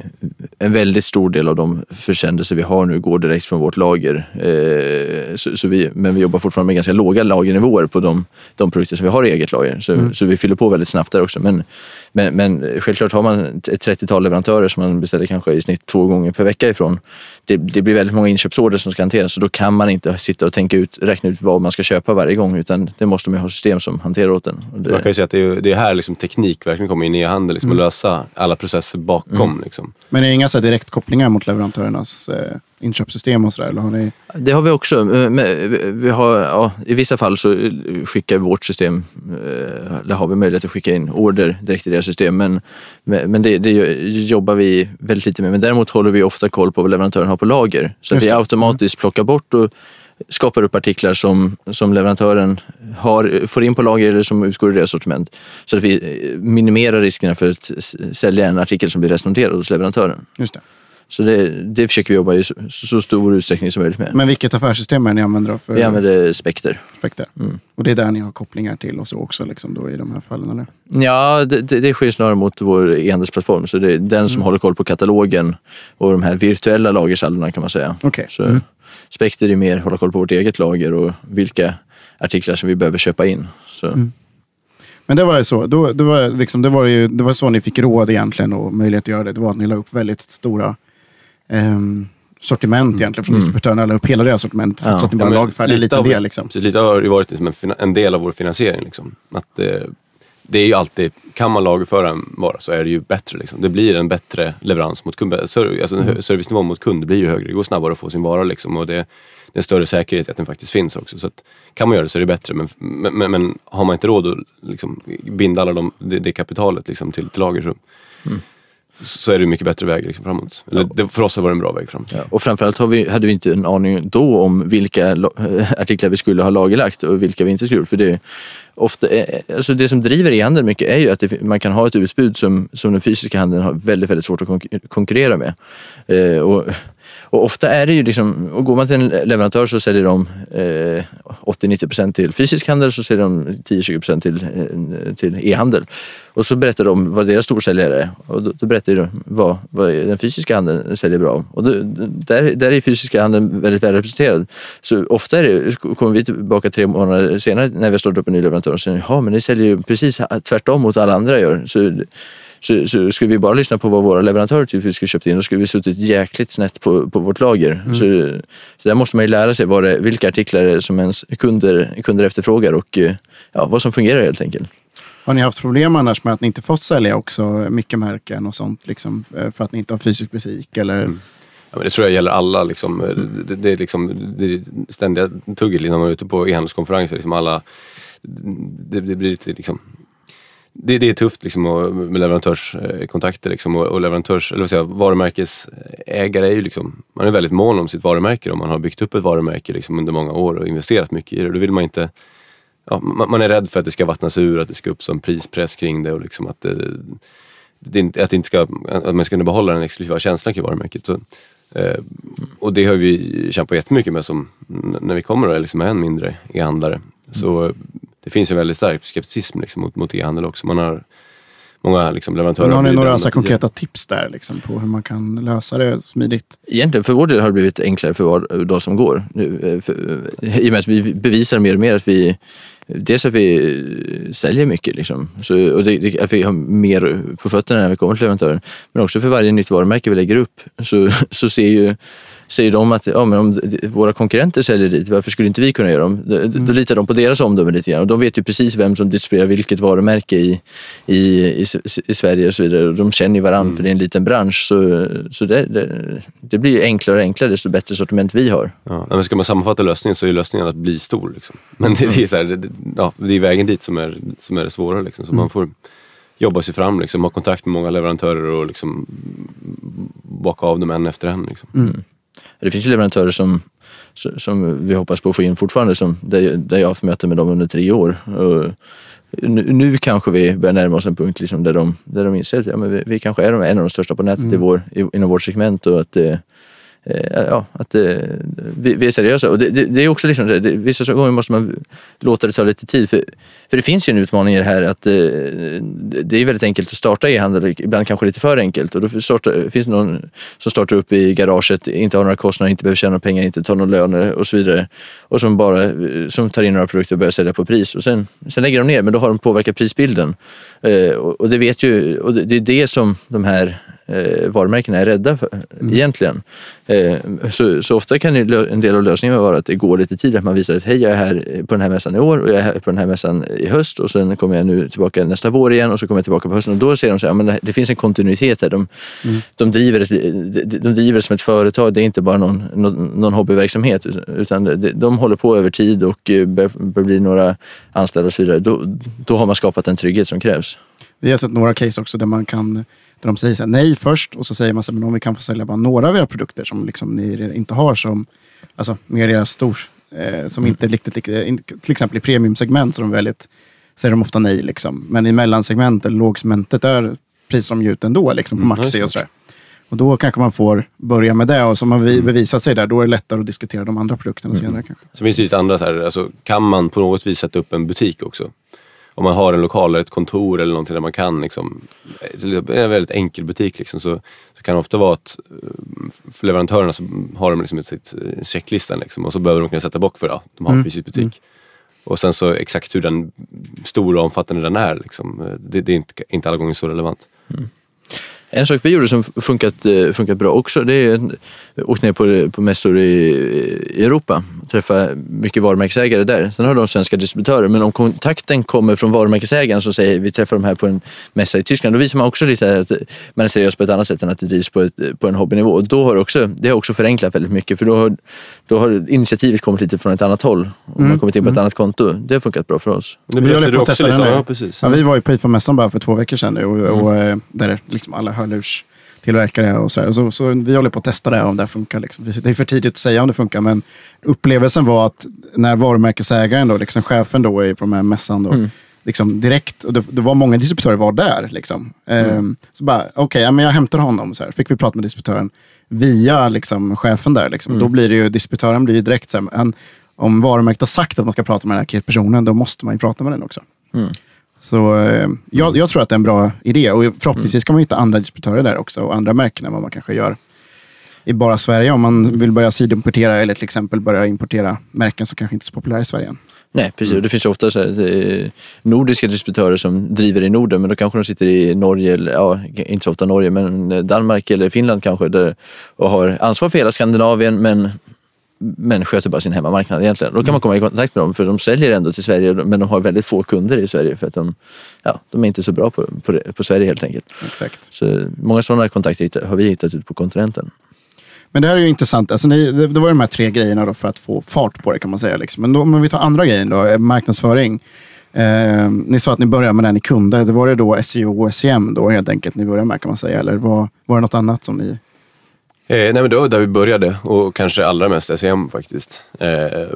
Speaker 3: en väldigt stor del av de försändelser vi har nu går direkt från vårt lager. Eh, så, så, vi, men vi jobbar fortfarande med ganska låga lagernivåer på de, de produkter som vi har i eget lager. Så, mm. så vi fyller på väldigt snabbt där också. Men, men, men självklart har man ett 30-tal leverantörer som man beställer kanske i snitt två gånger per vecka ifrån. Det, det blir väldigt många inköpsorder som ska hanteras så då kan man inte sitta och tänka ut, räkna ut vad man ska köpa varje gång utan det måste man ha system som hanterar åt en.
Speaker 2: Det... Man kan ju säga att det är, det är här liksom teknik verkligen kommer in i e-handel, liksom, mm. att lösa alla processer bakom. Mm. Liksom.
Speaker 1: Men det är inga så direktkopplingar mot leverantörernas eh, inköpssystem och sådär? Eller har ni...
Speaker 3: Det har vi också. Eh, vi har, ja, I vissa fall så skickar vårt system, eh, eller har vi möjlighet att skicka in order direkt i deras system. Men, men det, det jobbar vi väldigt lite med. Men däremot håller vi ofta koll på vad leverantören har på lager. Så vi automatiskt plockar bort och skapar upp artiklar som, som leverantören har, får in på lager eller som utgår i deras sortiment. Så att vi eh, minimerar riskerna för att sälja en artikel som blir restnoterad hos leverantören.
Speaker 1: Just det.
Speaker 3: Så det, det försöker vi jobba i så, så stor utsträckning som möjligt med.
Speaker 1: Men vilket affärssystem är det ni använder då för
Speaker 3: Vi använder Spekter.
Speaker 1: Spekter?
Speaker 3: Mm.
Speaker 1: Och det är där ni har kopplingar till och så också liksom då i de här fallen eller?
Speaker 3: Ja, det, det, det sker snarare mot vår e-handelsplattform. Så det är den som håller koll på katalogen och de här virtuella lagersaldona kan man säga.
Speaker 1: Okej.
Speaker 3: Så
Speaker 1: Mm.
Speaker 3: Spekter är mer hålla koll på vårt eget lager och vilka artiklar som vi behöver köpa in. Så,
Speaker 1: Mm. Men det var ju så. Då, det, var liksom, det, var ju, det var så ni fick råd egentligen och möjlighet att göra det. Det var att ni la upp väldigt stora ehm, sortiment egentligen från distributörerna. La upp hela deras sortiment
Speaker 3: Ja.
Speaker 1: så att ni bara
Speaker 2: men
Speaker 1: lagfärdade en liten
Speaker 2: av-
Speaker 1: del. Liksom.
Speaker 2: Precis, lite har det varit liksom en, en del av vår finansiering. Liksom. Att, eh, det är ju alltid, kan man lagerföra en vara så är det ju bättre. Liksom. Det blir en bättre leverans mot kund. Ser- Alltså,
Speaker 1: Mm.
Speaker 2: mm. Servicenivån mot kund blir ju högre. Det går snabbare att få sin vara. Liksom, och det, det är en större säkerhet att den faktiskt finns också. Så att, kan man göra det så är det bättre. Men, men, men, har man inte råd att liksom, binda alla de, det, det kapitalet liksom, till, till lager så, så, så är det mycket bättre väg liksom, framåt. Eller, det, för oss har det varit en bra väg framåt.
Speaker 3: ja. Och framförallt har vi, hade vi inte en aning då om vilka la- artiklar vi skulle ha lagerlagt och vilka vi inte skulle. För det, ofta, är- alltså det som driver e-handeln mycket är ju att det, man kan ha ett utbud som, som den fysiska handeln har väldigt, väldigt svårt att konkur- konkurrera med. Eh, och, och ofta är det ju liksom, och går man till en leverantör så säljer de eh, 80-90% till fysisk handel så säljer de 10-20% till, eh, till e-handel. Och så berättar de vad deras storsäljare är och då, då berättar de vad, vad den fysiska handeln säljer bra. Och då, där, där är fysiska handeln väldigt väl representerad. Så ofta är det, kommer vi tillbaka tre månader senare när vi har startat upp en ny leverantör och säger ja men ni säljer ju precis tvärtom mot alla andra gör. Så, så, så skulle vi bara lyssna på vad våra leverantörer tyckte vi skulle köpt in, då skulle vi suttit jäkligt snett på, på vårt lager. Så, så där måste man ju lära sig vad det, vilka artiklar som ens kunder, kunder efterfrågar och eh, ja, vad som fungerar helt enkelt.
Speaker 1: Har ni haft problem annars med att ni inte fått sälja också mycket märken och sånt? Liksom, eh, för att ni inte har fysisk butik? Eller?
Speaker 2: Ja, men det tror jag gäller alla. Liksom. Det, det, är liksom, det är ständiga tugget när man är ute på e-handelskonferenser. Liksom alla, det, det blir lite liksom, det, det är tufft liksom, och- med leverantörskontakter. Liksom, och, och leverantörs, eller vad säger, varumärkesägare är ju liksom, man är väldigt mån om sitt varumärke. Om man har byggt upp ett varumärke liksom, under många år och investerat mycket i det. Då vill man inte ja, man, man är rädd för att det ska vattnas ur, att det ska upp som prispress kring det och liksom att, det, det, inte- att, det inte ska, att man ska kunna behålla den exklusiva känslan kring varumärket. Så, eh, och det har vi kämpat jättemycket med som, när vi kommer och är liksom en mindre e-handlare. Så det finns en väldigt stark skepticism liksom, mot, mot e-handel också. Man har många liksom, leverantörer.
Speaker 1: Men har ni några så konkreta tips där liksom, på hur man kan lösa det smidigt?
Speaker 3: Egentligen för vår del har det blivit enklare för var dag som går. Nu, eh, för, eh, I och med att vi bevisar mer och mer att vi Dels att vi säljer mycket liksom. så, och det, det, att vi har mer på fötterna när vi kommer till leverantören. Men också för varje nytt varumärke vi lägger upp så, så ser ju säger de att ja, men om våra konkurrenter säljer dit, varför skulle inte vi kunna göra dem? Då, då litar de på deras omdöme lite grann. Och de vet ju precis vem som distribuerar vilket varumärke i, i, i, i Sverige och så vidare. Och de känner ju varandra för det är en liten bransch. Så, så det, det, det blir ju enklare och enklare desto bättre sortiment vi har.
Speaker 2: Ja, men ska man sammanfatta lösningen så är lösningen att bli stor. Liksom. Men det, det, är så här, det, ja, det är vägen dit som är, som är det svåra. Liksom. Så man får jobba sig fram, liksom, ha kontakt med många leverantörer och liksom, baka av dem en efter en. Liksom.
Speaker 3: Det finns ju leverantörer som, som vi hoppas på att få in fortfarande, som, där, där jag har haft möten med dem under tre år. Och nu, nu kanske vi börjar närma oss en punkt liksom där, de, där de inser att ja, men vi, vi kanske är en av de största på nätet i vår, i, inom vårt segment och att, eh, Eh, ja, att eh, vi, vi är seriösa. Och det, det, det är också liksom, det, vissa gånger måste man låta det ta lite tid. För, för det finns ju en utmaning i det här att eh, det är väldigt enkelt att starta e-handel, ibland kanske lite för enkelt. Och då startar, finns det någon som startar upp i garaget, inte har några kostnader, inte behöver tjäna pengar, inte tar någon lön och så vidare. Och som bara som tar in några produkter och börjar sälja på pris. Och sen, sen lägger de ner, men då har de påverkat prisbilden. Och, och det vet ju, och det, det är det som de här eh, varumärkena är rädda för egentligen. Eh, så, så ofta kan en del av lösningen vara att det går lite tid, att man visar att hej, jag är här på den här mässan i år och jag är här på den här mässan i höst och sen kommer jag nu tillbaka nästa vår igen och så kommer jag tillbaka på hösten och då ser de så här, men det- det finns en kontinuitet här. De, de, driver ett, de, de driver som ett företag, det är inte bara någon, någon, någon hobbyverksamhet utan de, de håller på över tid och eh, bör, bör bli några anställda och så vidare. Då, då har man skapat den trygghet som krävs.
Speaker 1: Vi har sett några case också där man kan där de säger så här, nej först och så säger man så här, men om vi kan få sälja bara några av era produkter som liksom ni inte har som, alltså med era stor, eh, som inte är riktigt, till exempel i premiumsegment så är de väldigt, säger de ofta nej. Liksom. Men i mellansegment eller lågsegmentet där prisar de ju ut ändå liksom, på
Speaker 2: Mm,
Speaker 1: Maxi och sådär. Och då kanske man får börja med det och som man vi- bevisat sig där, då är det lättare att diskutera de andra produkterna senare kanske.
Speaker 2: Så finns det lite andra så här, alltså, kan man på något vis sätta upp en butik också? Om man har en lokal eller ett kontor eller någonting där man kan, liksom, en väldigt enkel butik, liksom, så, så kan det ofta vara att eh, för leverantörerna så har de liksom sitt eh, checklistan liksom, och så behöver de kunna sätta bock för att ja, de har en fysisk butik. Och sen så exakt hur den stora och omfattande den är, liksom, eh, det, det är inte, inte alla gånger så relevant.
Speaker 3: En sak vi gjorde som funkat, eh, funkat bra också, det är vi åkte ner på, på mässor i, i Europa och träffade mycket varumärkesägare där. Sen har de svenska distributörer, men om kontakten kommer från varumärkesägaren som säger vi träffar de här på en mässa i Tyskland, då visar man också lite att man är seriös på ett annat sätt än att det drivs på, ett, på en hobbynivå. Och då har också, det har också förenklat väldigt mycket, för då har, då har initiativet kommit lite från ett annat håll och man har kommit in på ett annat konto. Det har funkat bra för oss.
Speaker 2: Det
Speaker 1: Vi håller på att testa
Speaker 2: lite
Speaker 1: den nu.
Speaker 2: Ja, precis.
Speaker 1: Ja, vi var ju på IFA-mässan bara för två veckor sedan nu och, och eh, där liksom alla hörlurs tillverkare och så, här. så Så vi håller på att testa det om det här funkar. Liksom. Det är för tidigt att säga om det funkar, men upplevelsen var att när varumärkesägaren, då, liksom chefen då, på de här mässan, då, liksom direkt, och det, det var många distributörer var där. Liksom. Ehm, så bara, okej, ja, men jag hämtar honom. Så här. Fick vi prata med distributören via liksom, chefen där. Liksom. Då blir det ju, distributören blir ju direkt så här, han, om varumärket har sagt att man ska prata med den här personen, då måste man ju prata med den också. Så eh, jag, jag tror att det är en bra idé och förhoppningsvis kan man hitta andra distributörer där också och andra märken än vad man kanske gör i bara Sverige. Om man vill börja sidimportera eller till exempel börja importera märken som kanske inte är så populära i Sverige.
Speaker 3: Nej, precis. Och Det finns ofta så här, eh, nordiska distributörer som driver i Norden, men då kanske de sitter i Norge, eller, ja, inte så ofta Norge, men Danmark eller Finland kanske, där, och har ansvar för hela Skandinavien, men men sköter bara sin hemmamarknad egentligen. Då kan man komma i kontakt med dem, för de säljer ändå till Sverige, men de har väldigt få kunder i Sverige för att de, ja, de är inte så bra på, på, på Sverige helt enkelt.
Speaker 1: Exakt.
Speaker 3: Så många sådana kontakter har vi hittat ut på kontinenten.
Speaker 1: Men det här är ju intressant. Alltså, ni, det, det var de här tre grejerna för att få fart på det kan man säga. Liksom. Men då, om vi tar andra grejen då, eh, marknadsföring. Eh, ni sa att ni började med det ni kunde. Det var det då SEO och SEM då helt enkelt ni började med kan man säga? Eller var, var det något annat som ni...
Speaker 2: Eh, nej, men det var där vi började och kanske allra mest SEM faktiskt. Eh,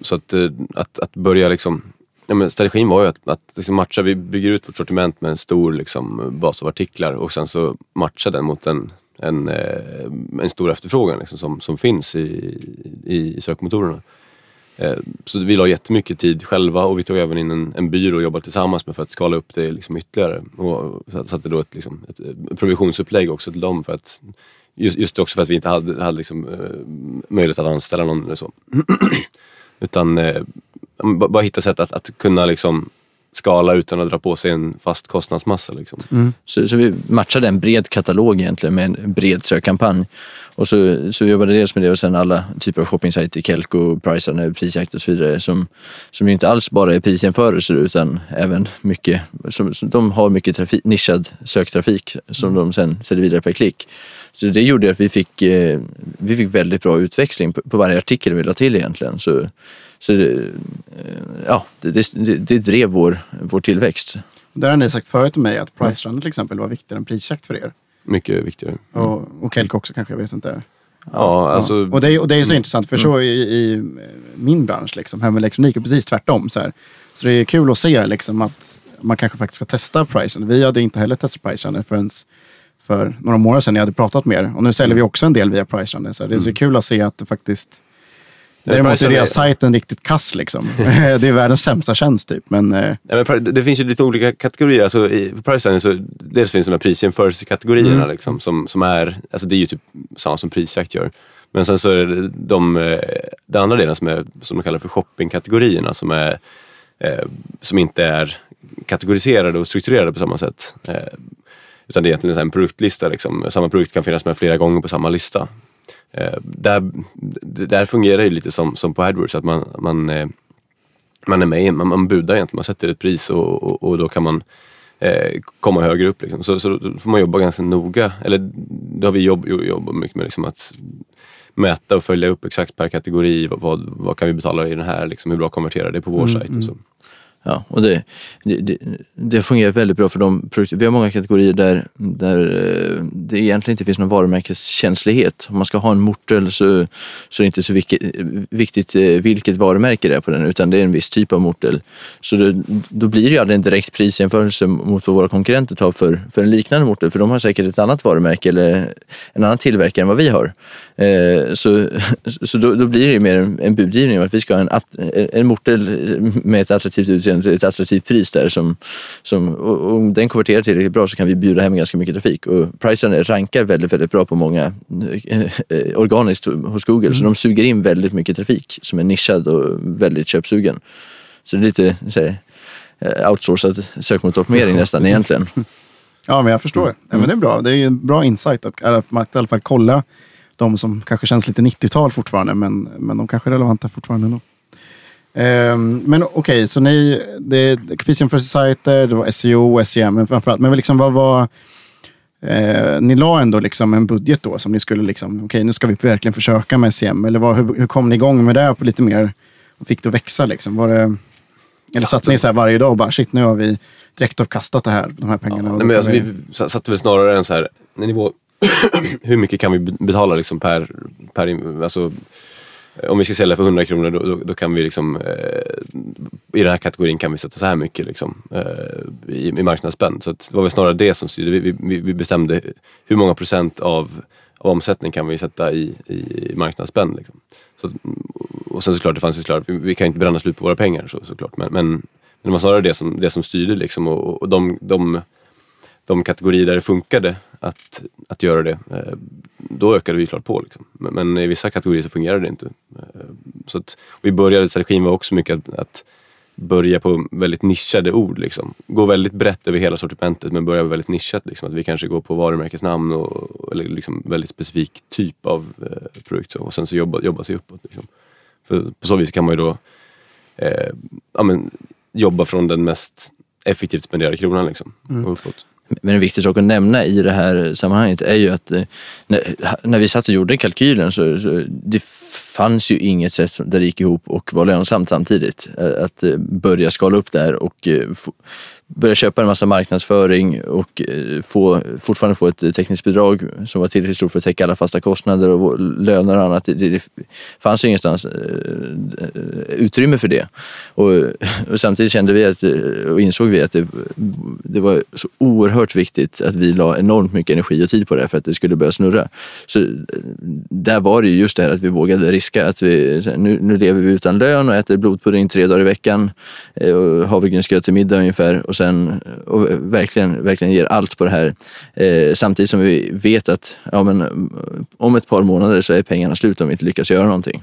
Speaker 2: så att, eh, att, att börja liksom... Ja, men strategin var ju att, att liksom matcha, vi bygger ut vårt sortiment med en stor liksom, bas av artiklar och sen så matcha den mot en, en, eh, en stor efterfrågan liksom, som, som finns i, i, i sökmotorerna. Eh, Så vi la jättemycket tid själva och vi tog även in en, en byrå och jobbade tillsammans med för att skala upp det liksom ytterligare. Och satte då ett, liksom, ett provisionsupplägg också till dem för att Just, just också för att vi inte hade, hade liksom, eh, möjlighet att anställa någon eller så. Utan eh, ba- bara hitta sätt att, att kunna liksom skala utan att dra på sig en fast kostnadsmassa. Liksom.
Speaker 3: Så, så vi matchade en bred katalog egentligen med en bred sökkampanj. Och så, så jobbade dels med det och sen alla typer av shoppingsajter, Kelko, Pricearna, Prisjakt och så vidare. Som, som ju inte alls bara är prisjämförelser utan även mycket, som, som, de har mycket trafik, nischad söktrafik som de sen säljer vidare per klick. Så det gjorde att vi fick, eh, vi fick väldigt bra utväxling på, på varje artikel vi la till egentligen. Så, så det, eh, ja, det, det, det drev vår, vår tillväxt.
Speaker 1: Där har ni sagt förut till mig att Price Runner till exempel var viktigare än prisjakt för er.
Speaker 2: Mycket viktigare.
Speaker 1: Och, och Kelko också kanske, jag vet inte.
Speaker 2: Ja, alltså,
Speaker 1: Och, det är, och det är så intressant, för så i, i min bransch, liksom, hem elektronik, är precis tvärtom. Så, här. så det är kul att se liksom, att man kanske faktiskt ska testa pricen. Vi hade inte heller testat pricen förrän för några månader sedan jag hade pratat med er. Och nu säljer vi också en del via pricen. Så det är så kul att se att det faktiskt... Däremot är deras sajten riktigt kass. Liksom. det är världens sämsta tjänst typ. Men eh,
Speaker 2: Ja, men det finns ju lite olika kategorier. Alltså, i, på Priceline så dels finns de här prisjämförelsekategorierna liksom, som, som är, alltså det är ju typ samma som prisjakt gör. Men sen så är det de, eh, den andra delen som, är, som de kallar för shoppingkategorierna som, är, eh, som inte är kategoriserade och strukturerade på samma sätt. Eh, utan det är egentligen en produktlista. Liksom. Samma produkt kan finnas med flera gånger på samma lista. Eh, där, där fungerar det lite som, som på AdWords, att man, man, eh, man är med, man, man budar egentligen, man sätter ett pris och, och, och då kan man eh, komma högre upp. Liksom. Så, så då får man jobba ganska noga, eller då har vi jobb, jo- jobbat mycket med liksom att mäta och följa upp exakt per kategori, vad, vad, vad kan vi betala i den här, liksom, hur bra konverterar det på vår sajt och så.
Speaker 3: Ja, och det, det, det, det fungerar väldigt bra för de produkter. Vi har många kategorier där, där eh, det egentligen inte finns någon varumärkeskänslighet. Om man ska ha en mortel så, så är det inte så viktigt, viktigt vilket varumärke det är på den, utan det är en viss typ av mortel. Så det, då blir det ju aldrig en direkt prisjämförelse mot vad våra konkurrenter tar för, för en liknande mortel, för de har säkert ett annat varumärke eller en annan tillverkare än vad vi har. Eh, så så då, då blir det mer en, en budgivning att vi ska ha en, en mortel med ett attraktivt utseende, ett attraktivt pris där. Som, som, och om den konverterar tillräckligt bra så kan vi bjuda hem ganska mycket trafik. Och Priceline rankar väldigt, väldigt bra på många eh, organiskt hos Google. Mm. Så de suger in väldigt mycket trafik som är nischad och väldigt köpsugen. Så det är lite så här, eh, outsourcad sökmotoroptimering nästan egentligen.
Speaker 1: Ja, men jag förstår. Mm. Ja, men det är bra. Det är en bra insight att, att i alla fall kolla de som kanske känns lite 90-tal fortfarande, men, men de kanske är relevanta fortfarande ändå. Um, men okej, okay, så ni, det för sajter, det var SEO, SEM, men framförallt, men liksom vad var... Eh, ni la ändå liksom en budget då som ni skulle liksom, okej okay, nu ska vi verkligen försöka med SEM. Eller vad, hur, hur kom ni igång med det på lite mer, och fick det att växa liksom? Var det, eller satt ni så här varje dag och bara, shit nu har vi direkt avkastat det här, de här pengarna?
Speaker 2: Ja, nej, men alltså, vi... vi satte väl snarare en så här, en nivå hur mycket kan vi betala liksom per, per alltså, om vi ska sälja för 100 kronor då, då, då kan vi liksom, eh, i den här kategorin kan vi sätta så här mycket liksom, eh, i, i marknadsspänn. Så det var väl snarare det som styrde. Vi, vi, vi bestämde hur många procent av, av omsättning kan vi sätta i, i marknadsspänn. Liksom. Så, och sen såklart, det fanns ju såklart, vi, vi kan inte bränna slut på våra pengar så, såklart. Men, men, men det var snarare det som, det som styrde liksom, och, och de, de de kategorier där det funkade att, att göra det, eh, då ökade vi klart på. Liksom. Men, men, i vissa kategorier så fungerade det inte. Eh, så att, vi började, strategin var också mycket att, att börja på väldigt nischade ord. Liksom. Gå väldigt brett över hela sortimentet men börja väldigt nischat. Liksom. Att vi kanske går på varumärkesnamn och, eller liksom väldigt specifik typ av eh, produkt. Så. Och sen så jobba, jobba sig uppåt. Liksom. För på så vis kan man ju då eh, ja, men, jobba från den mest effektivt spenderade kronan liksom, mm. och uppåt.
Speaker 3: Men en viktig sak att nämna i det här sammanhanget är ju att eh, när, när vi satt och gjorde kalkylen så, så det fanns ju inget sätt där det gick ihop och var lönsamt samtidigt. Eh, att eh, börja skala upp där och börja köpa en massa marknadsföring och eh, få, fortfarande få ett eh, tekniskt bidrag som var tillräckligt stort för att täcka alla fasta kostnader och löner och annat. Det, det fanns ju ingenstans eh, utrymme för det. Och, och, samtidigt kände vi att, och insåg vi att det, det var så oerhört viktigt att vi la enormt mycket energi och tid på det för att det skulle börja snurra. Så där var det just det här att vi vågade riska. Att vi, nu, nu lever vi utan lön och äter blodpudding tre dagar i veckan och havregrynsgröt till middag ungefär och sen och verkligen, verkligen ger allt på det här. Eh, samtidigt som vi vet att ja, men, om ett par månader så är pengarna slut om vi inte lyckas göra någonting.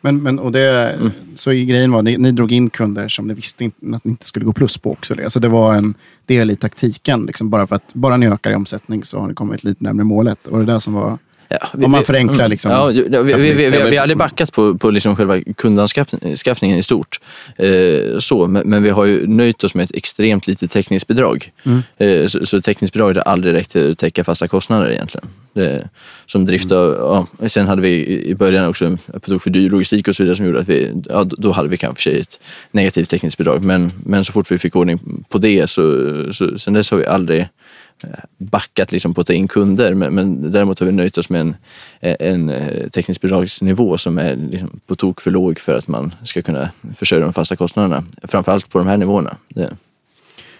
Speaker 1: Men, men och det, mm. så grejen var, ni, ni drog in kunder som ni visste att ni inte skulle gå plus på också. Det. Alltså det var en del i taktiken. Liksom bara för att bara ni ökar i omsättning så har ni kommit lite närmare målet. Och det där som var Ja, vi, Om man förenklar mm. liksom.
Speaker 3: Ja, vi, vi, vi, vi, har aldrig backat på, på liksom själva kundanskaffningen i stort. Eh, så, men, men, vi har ju nöjt oss med ett extremt litet täckningsbidrag. Mm. Eh, så, så täckningsbidraget har aldrig räckt till att täcka fasta kostnader egentligen. Det, som drift av, mm. ja, sen hade vi i början också på för dyr logistik och så vidare som gjorde att vi, ja, då hade vi kanske ett negativt täckningsbidrag. Men, men så fort vi fick ordning på det så, så sen dess har vi aldrig backat liksom på att ta in kunder men, men däremot har vi nöjt oss med en, en eh, teknisk bidragsnivå som är liksom på tok för låg för att man ska kunna försörja de fasta kostnaderna. Framförallt på de här nivåerna. Det.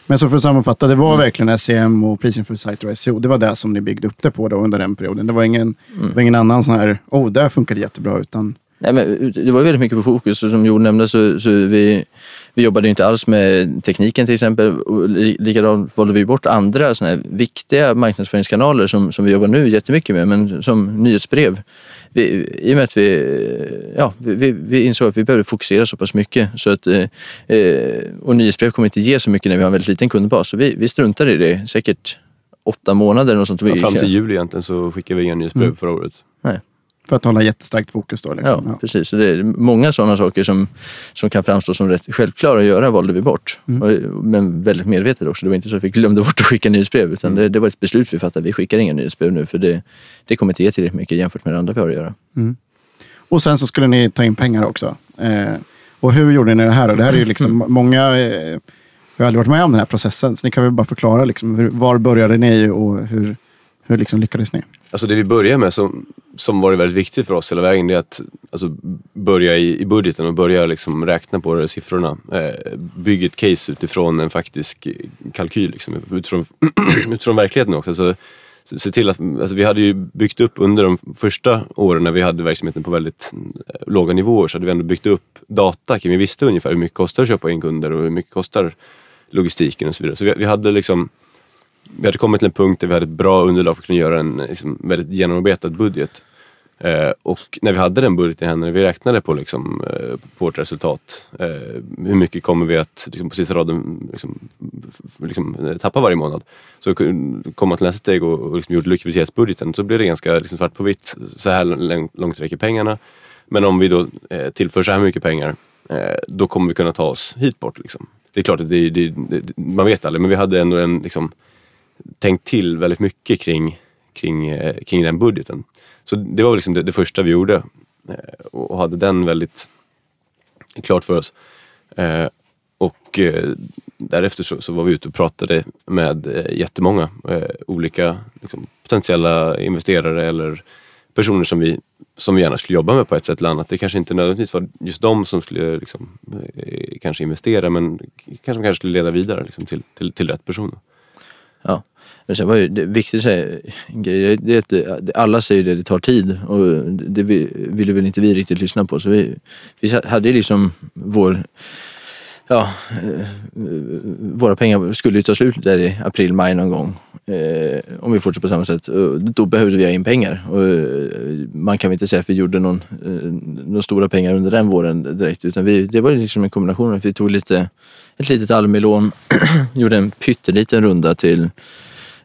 Speaker 1: Men så för att sammanfatta, det var mm. verkligen SEM och Prising Site och SEO. Det var det som ni byggde upp det på då under den perioden. Det var ingen, mm. det var ingen annan sån här, oh, det jättebra. Utan...
Speaker 3: Nej, men det var väldigt mycket på fokus som Jon nämnde så, så vi, vi jobbade inte alls med tekniken till exempel. likadant valde vi bort andra såna viktiga marknadsföringskanaler som, som vi jobbar nu jättemycket med, men som nyhetsbrev. Vi, I och med att vi, ja, vi, vi insåg att vi behövde fokusera så pass mycket. Så att, eh, eh, och nyhetsbrev kommer inte ge så mycket när vi har en väldigt liten kundbas. Så vi, vi struntade i det säkert åtta månader. Och sånt.
Speaker 2: Ja, fram till juli egentligen så skickade vi inga nyhetsbrev mm. förra året.
Speaker 3: Nej.
Speaker 1: För att hålla jättestarkt fokus då?
Speaker 3: Liksom. Ja, precis. Så det är många sådana saker som, som kan framstå som rätt självklara att göra valde vi bort. Mm. Men väldigt medvetet också. Det var inte så att vi glömde bort att skicka nyhetsbrev utan mm. det, det, var ett beslut vi fattade. Vi skickar inga nyhetsbrev nu för det, det kommer inte ge tillräckligt mycket jämfört med det andra vi har att göra.
Speaker 1: Mm. Och sen så skulle ni ta in pengar också. Eh, Och hur gjorde ni det här? då? Det här är ju liksom många, eh, jag har aldrig varit med om den här processen, så ni kan väl bara förklara liksom, hur, var började ni och hur, hur liksom lyckades ni?
Speaker 2: Alltså det vi börjar med som, som var väldigt viktigt för oss hela vägen det är att alltså, börja i, i budgeten och börja liksom räkna på de siffrorna. Eh, bygga ett case utifrån en faktisk kalkyl, liksom, utifrån, utifrån verkligheten också. Så, se till att, alltså, vi hade ju byggt upp under de första åren när vi hade verksamheten på väldigt eh, låga nivåer så hade vi ändå byggt upp data kring, vi visste ungefär hur mycket kostar att köpa in kunder och hur mycket kostar logistiken och så vidare. Så vi, vi hade liksom vi hade kommit till en punkt där vi hade ett bra underlag för att kunna göra en liksom, väldigt genomarbetad budget. Eh, och när vi hade den budgeten i händerna, vi räknade på, liksom, eh, på vårt resultat. Eh, hur mycket kommer vi att liksom, på sista raden liksom, liksom, tappa varje månad? Så kom man till nästa steg och, och liksom, gjorde likviditetsbudgeten. Så blev det ganska liksom, svart på vitt. Så här långt räcker pengarna. Men om vi då eh, tillför så här mycket pengar, eh, då kommer vi kunna ta oss hit bort. Liksom. Det är klart det, det, det, man vet aldrig, men vi hade ändå en liksom, tänkt till väldigt mycket kring, kring, eh, kring den budgeten. Så det var liksom det, det första vi gjorde eh, och hade den väldigt klart för oss. Eh, och därefter så, så, var vi ute och pratade med jättemånga olika liksom, potentiella investerare eller personer som vi, som vi gärna skulle jobba med på ett sätt eller annat. Det kanske inte nödvändigtvis var just de som skulle liksom, kanske investera men kanske, kanske skulle leda vidare liksom, till, till, till rätt personer.
Speaker 3: Ja. Men sen var ju det viktigt att säga, det det, alla säger det, det tar tid och det ville väl inte vi riktigt lyssna på. Så vi, vi hade liksom vår ja, eh, våra pengar skulle ju ta slut där i april, maj någon gång. Eh, om vi fortsätter på samma sätt. Då behövde vi ha in pengar. Och eh, man kan väl inte säga att vi gjorde någon, några stora pengar under den våren direkt. Utan vi, det var liksom en kombination. Vi tog lite, ett litet Almi-lån, gjorde en pytteliten runda till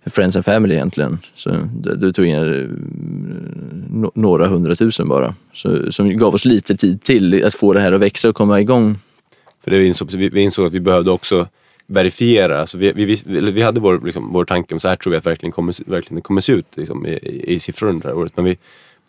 Speaker 3: Friends and Family egentligen. Så du tog in eh, några hundratusen bara. Så, som gav oss lite tid till att få det här att växa och komma igång.
Speaker 2: För det vi, insåg, vi insåg att vi behövde också verifiera. Alltså vi, vi, vi hade vår, liksom, vår tanke om så här tror vi att verkligen kommer, verkligen kommer se ut liksom, i, i siffror under det här året. Men vi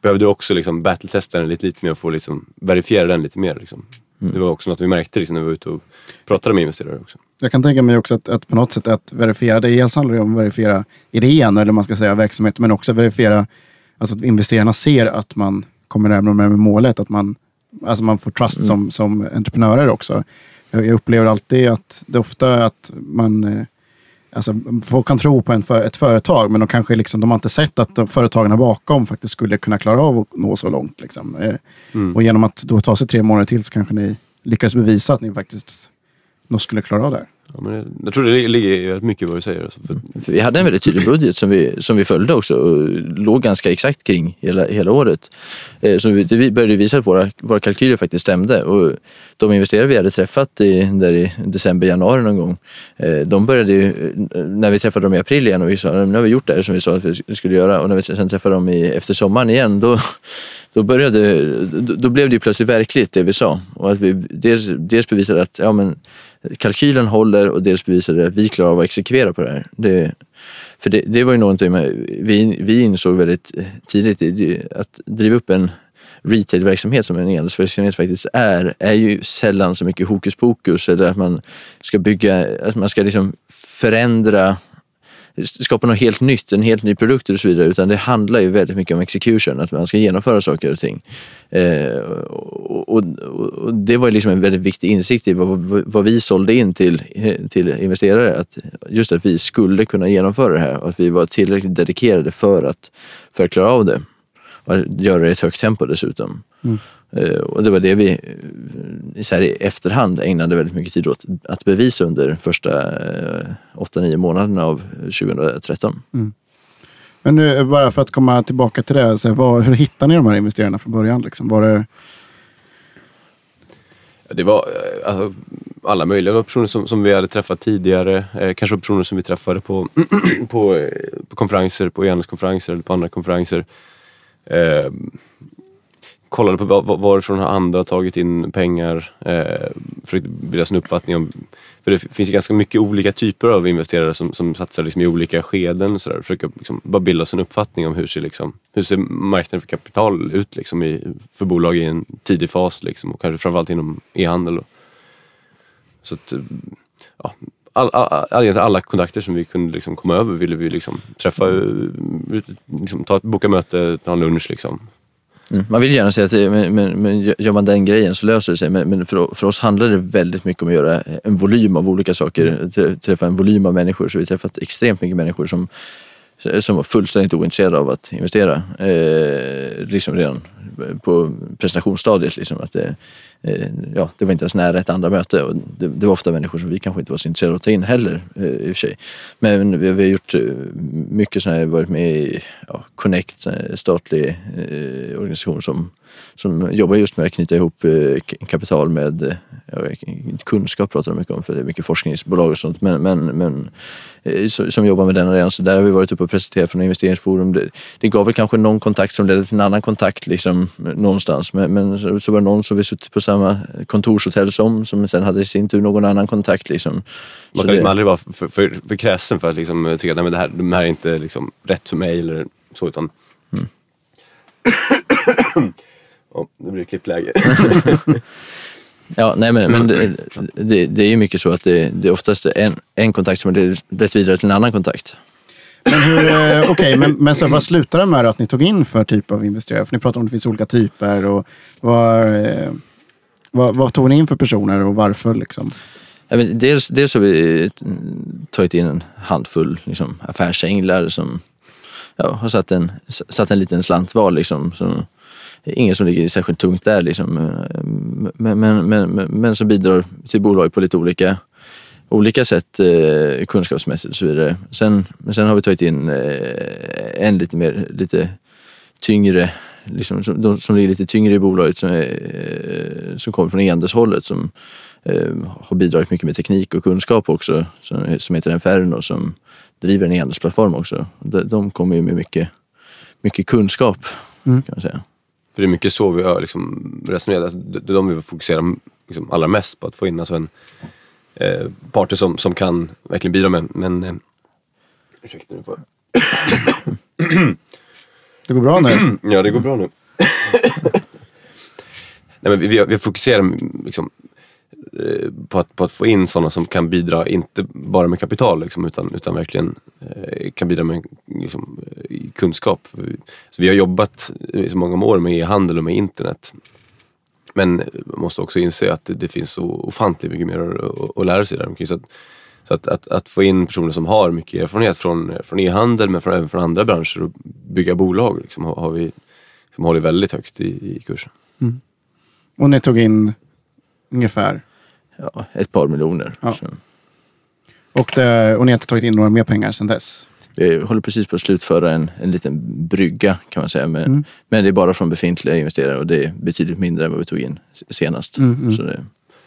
Speaker 2: behövde också liksom, battle-testa den lite, lite mer och få liksom, verifiera den lite mer. Liksom. Mm. Det var också något vi märkte liksom, när vi var ute och pratade med investerare också.
Speaker 1: Jag kan tänka mig också att, att på något sätt att verifiera, det dels handlar det om att verifiera idén eller man ska säga verksamheten, men också verifiera alltså att investerarna ser att man kommer närmare och närmare målet. Att man, alltså man får trust mm. som, som entreprenörer också. Jag, jag upplever alltid att det är ofta att man eh, Alltså, folk kan tro på en för, ett företag, men de kanske liksom, de har inte sett att de, företagen bakom faktiskt skulle kunna klara av att nå så långt. Liksom. Eh, mm. Och genom att då ta sig tre månader till så kanske ni lyckades bevisa att ni faktiskt nog skulle klara av det här.
Speaker 2: Ja, men jag tror det ligger mycket i vad du säger. Alltså för...
Speaker 3: för vi hade en väldigt tydlig budget som vi, som vi följde också och låg ganska exakt kring hela, hela året. Eh, så vi, vi började visa att våra, våra kalkyler faktiskt stämde. Och de investerare vi hade träffat i, där i december, januari någon gång, eh, de började ju, när vi träffade dem i april igen och vi sa nu har vi gjort det här som vi sa att vi skulle göra och när vi sen träffade dem i, efter sommaren igen då, då, började, då, då blev det plötsligt verkligt det vi sa. Och att vi dels, dels bevisade att ja, men, kalkylen håller och dels bevisar det att vi klarar av att exekvera på det här. Det, för det, det var ju någonting med, vi, vi insåg väldigt eh, tidigt att driva upp en retailverksamhet som en e-handelsverksamhet faktiskt är, är ju sällan så mycket hokus pokus eller att man ska bygga, att man ska liksom förändra skapa något helt nytt, en helt ny produkt och så vidare. Utan det handlar ju väldigt mycket om execution, att man ska genomföra saker och ting. Eh, och, och, och, det var liksom en väldigt viktig insikt i vad, vad, vi sålde in till, till investerare. Att just att vi skulle kunna genomföra det här och att vi var tillräckligt dedikerade för att, för att klara av det. Och göra det i ett högt tempo dessutom. Mm. Eh, och det var det vi eh, så här, i efterhand ägnade väldigt mycket tid åt att bevisa under första 8-9 eh, månaderna av 2013. Mm.
Speaker 1: Men nu, bara för att komma tillbaka till det, så här, vad, hur hittade ni de här investerarna från början? Liksom? Var det...
Speaker 2: Det var alltså, alla möjliga personer som, som vi hade träffat tidigare. Eh, kanske personer som vi träffade på, på, på konferenser, på e-handelskonferenser eller på andra konferenser. Eh, kollade på varifrån har andra tagit in pengar. Eh, försökte bilda sig en uppfattning om För det finns ju ganska mycket olika typer av investerare som, som satsar liksom i olika skeden. Så där, försöker liksom bara bilda sig en uppfattning om hur ser, liksom, hur ser marknaden för kapital ut liksom i, för bolag i en tidig fas. Liksom, och kanske framförallt inom e-handel. Så att, eh, ja, all, all, all, alla kontakter som vi kunde liksom komma över ville vi liksom träffa, eh, liksom, ta, boka möte, ta en lunch. Liksom.
Speaker 3: Mm. Man vill gärna säga att men, men, men gör man den grejen så löser det sig. Men, men för, för, oss handlar det väldigt mycket om att göra en volym av olika saker. Träffa en volym av människor. Så vi har träffat extremt mycket människor som, som var fullständigt ointresserade av att investera. Eh, liksom redan på presentationsstadiet. Liksom, att det, eh, ja, det var inte ens nära ett andra möte. Och det, det, var ofta människor som vi kanske inte var så intresserade av att ta in heller eh, i och för sig. Men vi, vi har gjort eh, mycket sådana här, varit med i ja, Connect, statlig eh, organisation som som jobbar just med att knyta ihop eh, kapital med ja, kunskap pratar de mycket om för det är mycket forskningsbolag och sånt. Men, men, men eh, som jobbar med den arenan. Så där har vi varit uppe och presenterat från investeringsforum. Det, det gav väl kanske någon kontakt som ledde till en annan kontakt liksom, någonstans. Men, men så var det någon som vi suttit på samma kontorshotell som, som sen hade i sin tur någon annan kontakt. Liksom. Man
Speaker 2: kan liksom aldrig vara för, för, för kräsen för att liksom, tycka att det, här, det här är inte liksom, rätt för mig eller så. Utan... Mm. Oh, nu blir det klippläge.
Speaker 3: ja, nej men, men det, det, det, är ju mycket så att det, det är oftast en, en kontakt som har lett vidare till en annan kontakt.
Speaker 1: Men, hur, eh, okay, men, men så vad slutade det med att ni tog in för typ av investerare? För ni pratar om att det finns olika typer. Och vad, eh, vad, vad tog ni in för personer och varför? Liksom?
Speaker 3: Ja, men dels, dels har vi eh, tagit in en handfull liksom, affärsänglar som ja, har satt en, satt en liten slant var. Liksom, som, ingen som ligger särskilt tungt där liksom. Eh, men, men, men, men som bidrar till bolaget på lite olika, olika sätt eh, kunskapsmässigt och så vidare. Sen, men sen har vi tagit in eh, en lite mer, lite tyngre Liksom, som, de som ligger lite tyngre i bolaget som, är, som kommer från e-handelshållet som eh, har bidragit mycket med teknik och kunskap också som, som heter Inferno som driver en e-handelsplattform också. De, de kommer ju med mycket, mycket kunskap mm. kan man säga.
Speaker 2: För det är mycket så vi har liksom resonerat. Det är de vi fokuserar liksom allra mest på. Att få in alltså en eh, parter som, som kan verkligen bidra med. Men, eh, ursäkta nu får
Speaker 1: Det går bra nu?
Speaker 2: ja, det går bra nu. Nej, men vi, vi, vi fokuserar liksom, Eh, på att, på att få in sådana som kan bidra, inte bara med kapital liksom, utan, utan verkligen eh, kan bidra med liksom, kunskap. Så vi har jobbat i så många år med e-handel och med internet. Men man måste också inse att det, det finns så ofantligt mycket mer att, att lära sig där omkring. Så, att, så att, att, att, få in personer som har mycket erfarenhet från, från e-handel men från, även från andra branscher och bygga bolag liksom, har, har vi som håller väldigt högt i, i kursen. Mm.
Speaker 1: Och ni tog in ungefär?
Speaker 3: ja, ett par miljoner. Ja.
Speaker 1: Och, det, och ni har inte tagit in några mer pengar sedan dess?
Speaker 3: Vi håller precis på att slutföra en, en liten brygga kan man säga. Men, mm. men det är bara från befintliga investerare och det är betydligt mindre än vad vi tog in senast. Mm, mm. Så det...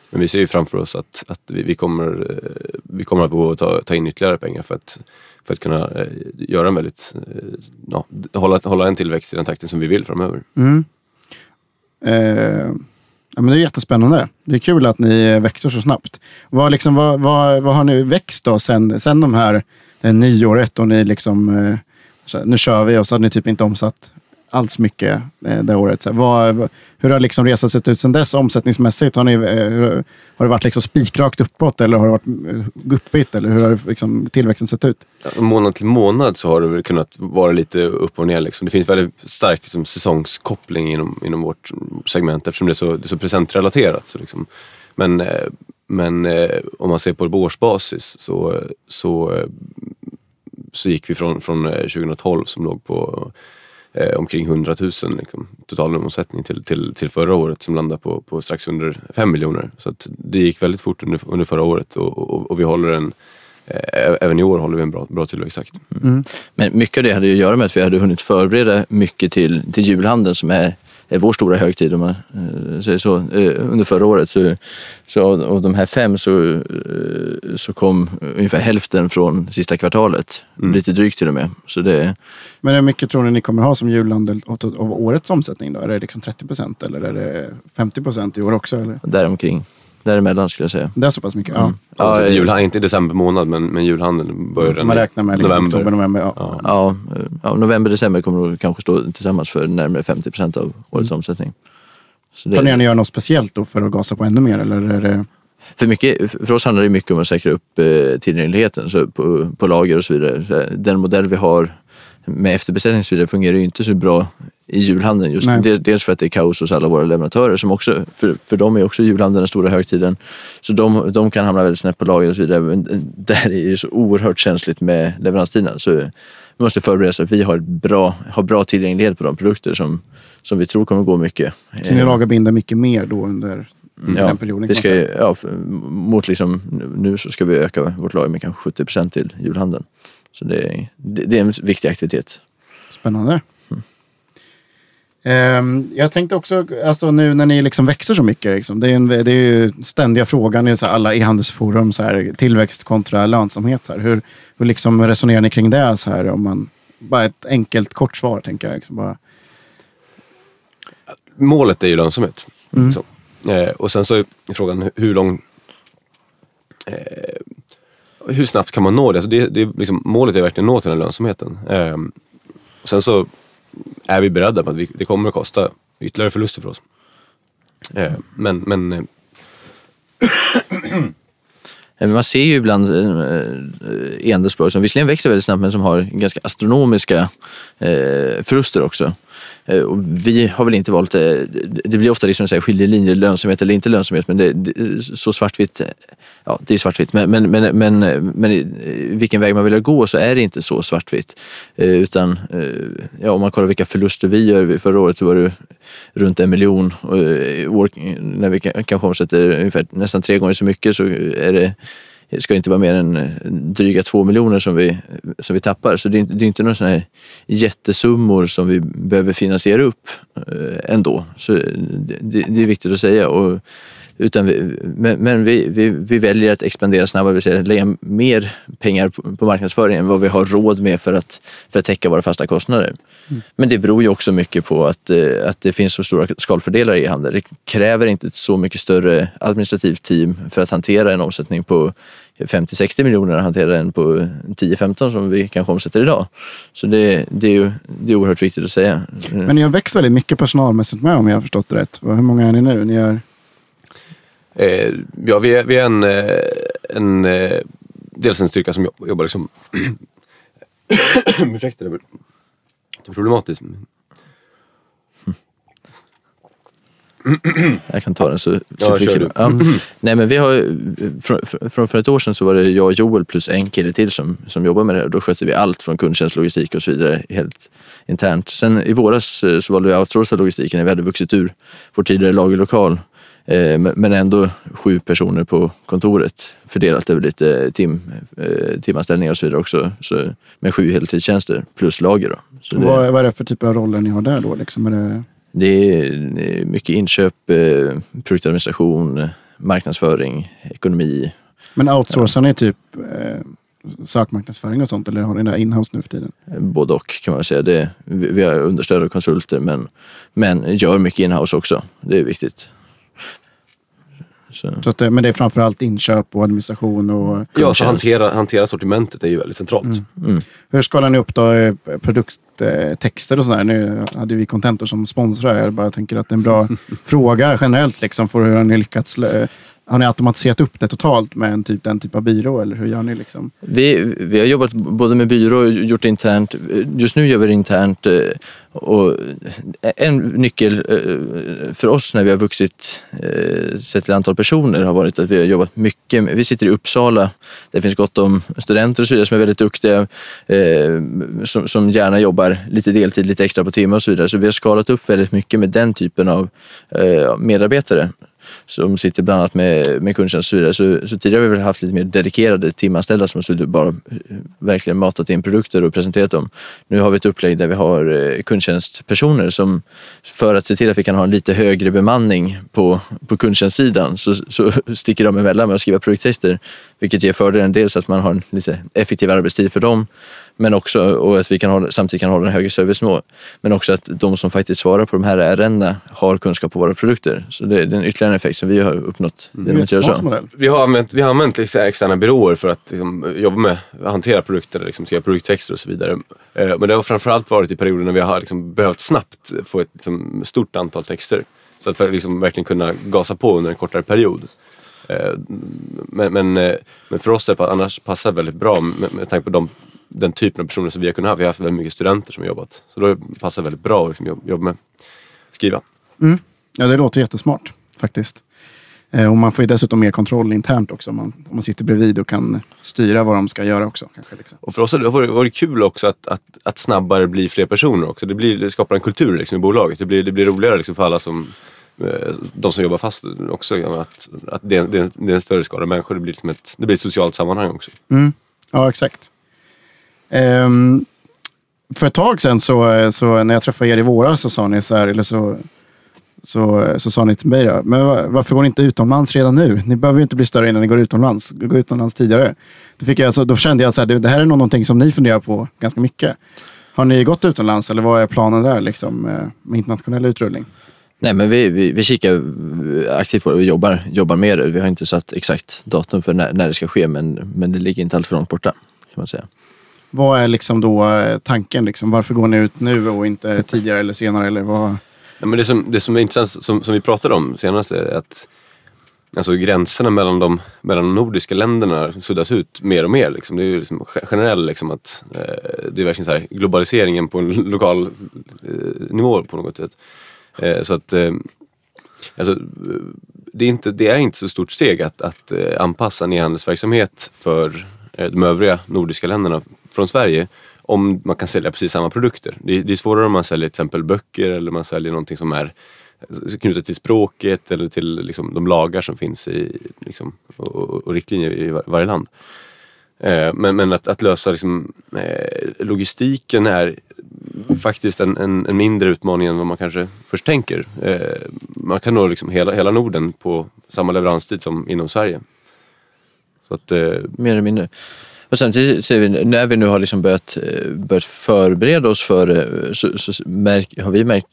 Speaker 2: Men vi ser ju framför oss att, att vi, vi, kommer, eh, vi kommer att behöva ta, ta in ytterligare pengar för att, för att kunna eh, göra en väldigt, eh, ja, hålla, hålla en tillväxt i den takten som vi vill framöver. Mm.
Speaker 1: Eh, Ja, men det är jättespännande. Det är kul att ni växer så snabbt. Vad, liksom, vad, vad, vad har ni växt då sen, sen de här Eh, det nyåret och ni liksom, eh, nu kör vi och så hade ni typ inte omsatt alls mycket eh, det året. Så vad, hur har liksom resan sett ut sen dess omsättningsmässigt? Har, ni, har det varit liksom spikrakt uppåt eller har det varit guppigt? Eller hur har liksom tillväxten sett ut?
Speaker 2: Månad till månad så har det väl kunnat vara lite upp och ner. Liksom. Det finns väldigt stark liksom, säsongskoppling inom, inom vårt segment eftersom det är så, det är så presentrelaterat. Så liksom. Men, men eh, om man ser på årsbasis så, så, så gick vi från, från eh, 2012 som låg på eh, omkring 100 000 liksom, totalomsättning till, till, till förra året som landade på, på strax under 5 miljoner. Så det gick väldigt fort under, under förra året och, och, och vi håller en eh, Även i år håller vi en bra, bra tillväxttakt.
Speaker 3: Mm. mm. Men mycket av det hade ju att göra med att vi hade hunnit förbereda mycket till, till julhandeln som är vår stora högtid om man eh, säger så. Eh, under förra året så, så av de här fem så, eh, så kom ungefär hälften från sista kvartalet. Mm. Lite drygt till och med. Så det,
Speaker 1: Men hur mycket tror ni ni kommer ha som julhandel av årets omsättning? Då? Är det liksom 30 procent eller är det 50 procent i år också? Eller?
Speaker 3: Däromkring. Däremellan skulle jag säga.
Speaker 1: Det är så pass mycket? Ja.
Speaker 3: Ja,
Speaker 2: julhandel, inte december månad, men, men julhandeln börjar redan
Speaker 1: Man
Speaker 2: i
Speaker 1: räknar med liksom
Speaker 2: november.
Speaker 1: oktober, november. Ja.
Speaker 2: Ja.
Speaker 3: Ja, eh, ja, november, december kommer nog kanske stå tillsammans för närmare 50 procent av årets omsättning. Så det-
Speaker 1: Planerar ni göra något speciellt då för att gasa på ännu mer? Eller är det...
Speaker 3: För, mycket, för oss handlar det mycket om att säkra upp eh, tillgängligheten så på, på lager och så vidare. Den modell vi har med efterbeställning och så vidare fungerar ju inte så bra i julhandeln. Just dels, dels för att det är kaos hos alla våra leverantörer som också, för, för dem är också julhandeln den stora högtiden. Så de, de kan hamna väldigt snett på lager och så vidare. Men där är det så oerhört känsligt med leveranstiderna. Så vi måste förbereda oss att vi har, bra, har bra tillgänglighet på de produkter som, som vi tror kommer gå mycket.
Speaker 1: Så ni lagar binder mycket mer då under
Speaker 3: Ja,
Speaker 1: den perioden?
Speaker 3: vi ska, ja, mot liksom, nu så ska vi öka vårt lager med kanske 70 procent till julhandeln. Så det, är- det, det är en viktig aktivitet.
Speaker 1: Spännande. Ehm, jag tänkte också, alltså nu när ni liksom växer så mycket, liksom, det, är en, det är ju ständiga frågan i så här, alla e-handelsforum, så här, tillväxt kontra lönsamhet. Så här. Hur, hur liksom resonerar ni kring det? Så här, om man, bara ett enkelt kort svar, tänker jag. Liksom, bara.
Speaker 2: Målet är ju lönsamhet.
Speaker 1: Mm.
Speaker 2: Så. Eh, och sen så är frågan hu- hur lång... Eh, hur snabbt kan man nå det? Alltså det, det liksom, målet är verkligen att nå till den lönsamheten. Eh, sen så är vi beredda på att vi, det kommer att kosta ytterligare förluster för oss. Eh, men men eh,
Speaker 3: Man ser ju ibland eh, e-handelsbolag som visserligen växer väldigt snabbt men som har ganska astronomiska eh, förluster också. Eh, och vi har väl inte valt, eh, det blir ofta liksom så här skiljelinjer, lönsamhet eller inte lönsamhet, men det, det, så svartvitt, eh, ja det är svartvitt, men, men, men, men, men vilken väg man vill gå så är det inte så svartvitt. Utan ja, om man kollar vilka förluster vi gör, förra året var det runt en miljon och i år när vi kanske omsätter ungefär nästan tre gånger så mycket så är det ska inte vara mer än eh, dryga två miljoner som vi, som vi tappar. Så det är, inte- det är inte några sådana här jättesummor som vi behöver finansiera upp eh, ändå. Så det, det det är viktigt att säga. Och, utan vi, men men vi, vi, vi väljer att expandera snabbare, det vill säga lägga mer pengar på, på marknadsföring än vad vi har råd med för att, för att täcka våra fasta kostnader. Men det beror ju också mycket på att, eh, att det finns så stora skalfördelar i handel. Det kräver inte ett så mycket större administrativt team för att hantera en omsättning på 50-60 miljoner och hantera den på 10-15 som vi kanske omsätter idag. Så det, det, är ju det är oerhört viktigt att säga.
Speaker 1: Men ni har växt väldigt mycket personalmässigt med om jag har förstått det rätt. Hur många är ni nu? Ni är...
Speaker 2: Eh, ja, vi är, vi är en, eh, en, eh, dels en styrka som jobb- jobbar liksom... Ursäkta, det är problematiskt.
Speaker 3: Jag kan ta den så, så
Speaker 2: Ja, kör du.
Speaker 3: ja. Nej, men vi har, från, från för ett år sedan så var det jag och Joel plus en kille till som, som jobbar med det. Då skötte vi allt från kundtjänst, logistik och så vidare helt internt. Sen i våras så valde vi att outsourca logistiken när vi hade vuxit ur vår tidigare lagerlokal. Eh, men- ändå sju personer på kontoret fördelat över lite tim, eh, timanställningar och så vidare också. Så, med sju heltidstjänster plus lager. Då. Så det,
Speaker 1: Vad, vad är det för typer av roller ni har där då? Liksom? Är det...
Speaker 3: det är mycket inköp, eh, produktadministration, marknadsföring, ekonomi.
Speaker 1: Men outsourcar ni typ sökmarknadsföring och sånt? Eller har ni det inhouse nu för tiden?
Speaker 3: Både och kan man säga. Det, vi vi har understöd och konsulter men, men gör mycket inhouse också. Det är viktigt. Så,
Speaker 1: Så att, men det är framförallt inköp och administration. Och,
Speaker 2: Ja, så hantera, hantera sortimentet är ju väldigt centralt.
Speaker 3: mm.
Speaker 1: hur skalar ni upp då eh, produkttexter och sådär? Nu hade vi Contentor som sponsrar. Jag bara tänker att det är en bra fråga generellt. Liksom, för hur har ni lyckats? Har ni automatiserat upp det totalt med en typ, den typ av byrå? Eller hur gör ni? Liksom?
Speaker 3: Vi, vi har jobbat både med byrå och gjort det internt. Just nu gör vi det internt. Eh, och en nyckel eh, för oss när vi har vuxit eh, sett till antal personer har varit att vi har jobbat mycket med, Vi sitter i Uppsala. Det finns gott om studenter och så vidare som är väldigt duktiga. Som, som gärna jobbar lite deltid, lite extra på timmar och så vidare. Så vi har skalat upp väldigt mycket med den typen av medarbetare som sitter bland annat med, med kundtjänst och så vidare. Så, så tidigare har vi väl haft lite mer dedikerade timanställda som har bara eh, verkligen matat in produkter och presenterat dem. Nu har vi ett upplägg där vi har eh, kundtjänstpersoner som för att se till att vi kan ha en lite högre bemanning på, på kundtjänstsidan så, så sticker de emellan med att skriva produkttester vilket ger fördelen dels att man har en lite effektiv arbetstid för dem men också, och att vi kan hålla, samtidigt kan hålla en högre servicenivå. Men också att de som faktiskt svarar på de här ärendena har kunskap på våra produkter. Så det, det är en ytterligare effekt som vi har uppnått
Speaker 1: Det är
Speaker 3: genom att göra så.
Speaker 2: Vi har använt, vi har använt liksom externa byråer för att liksom, jobba med att hantera produkter, liksom, skriva produkttexter och så vidare. Eh, Men det har framförallt varit i perioder när vi har liksom, behövt snabbt få ett liksom, stort antal texter. Så att för att liksom, verkligen kunna gasa på under en kortare period. Eh, Men, men, eh, men för oss är det annars passar väldigt bra med, med tanke på de, den typen av personer som vi har kunnat ha. Vi har haft väldigt mycket studenter som har jobbat. Så då passar det väldigt bra att liksom, jobb- jobba med skriva.
Speaker 1: Ja, det låter jättesmart faktiskt. Eh, och man får ju dessutom mer kontroll internt också. Om man, om man sitter bredvid och kan styra vad de ska göra också. Kanske, liksom.
Speaker 2: Och för oss har det varit, kul också att, att, att snabbare bli fler personer också. Det, blir, det skapar en kultur liksom i bolaget. Det blir, det blir roligare liksom för alla som, eh, de som jobbar fast också. Att, att det, är, det är en större skara människor. Det blir, liksom ett, det blir ett socialt sammanhang också.
Speaker 1: Mm. Ja, exakt. Um, för ett tag sedan så, så när jag träffade er i våras så sa ni så här, eller så, så, så sa ni till mig då, men varför går ni inte utomlands redan nu? Ni behöver ju inte bli större innan ni går utomlands. Gå utomlands tidigare. Då, fick jag, så, då kände jag så här, det, det här är någonting som ni funderar på ganska mycket. Har ni gått utomlands eller vad är planen där liksom, eh, med, internationell utrullning?
Speaker 3: Nej, men vi, vi, vi kikar aktivt på det. Vi jobbar, jobbar med det. Vi har inte satt exakt datum för när, när det ska ske, men, men det ligger inte allt för långt borta. kan man säga.
Speaker 1: Vad är liksom då eh, tanken? Liksom? Varför går ni ut nu och inte tidigare eller senare? Eller vad?
Speaker 2: Ja, men det, som, det som är intressant, som, som vi pratade om senast, är att alltså, gränserna mellan de, mellan de nordiska länderna suddas ut mer och mer. Liksom. Det är ju liksom generellt liksom, att eh, det är verkligen så här, globaliseringen på en lokal eh, nivå på något sätt. Eh, så att eh, alltså, det, är inte, det är inte så stort steg att, att eh, anpassa en e-handelsverksamhet för Eh, de övriga nordiska länderna från Sverige om man kan sälja precis samma produkter. Det är, det är svårare om man säljer till exempel böcker eller man säljer någonting som är knutet till språket eller till liksom, de lagar som finns i, liksom, och, och, och riktlinjer i var- varje land. Eh, men, men att, att lösa liksom, eh, logistiken är faktiskt en, en, en mindre utmaning än vad man kanske först tänker. Eh, man kan nå liksom hela, hela Norden på samma leveranstid som inom Sverige. Så att, eh,
Speaker 3: Mer eller mindre. Och samtidigt ser vi, när vi nu har liksom börjat, eh, börjat förbereda oss för det, så, så märk, har vi märkt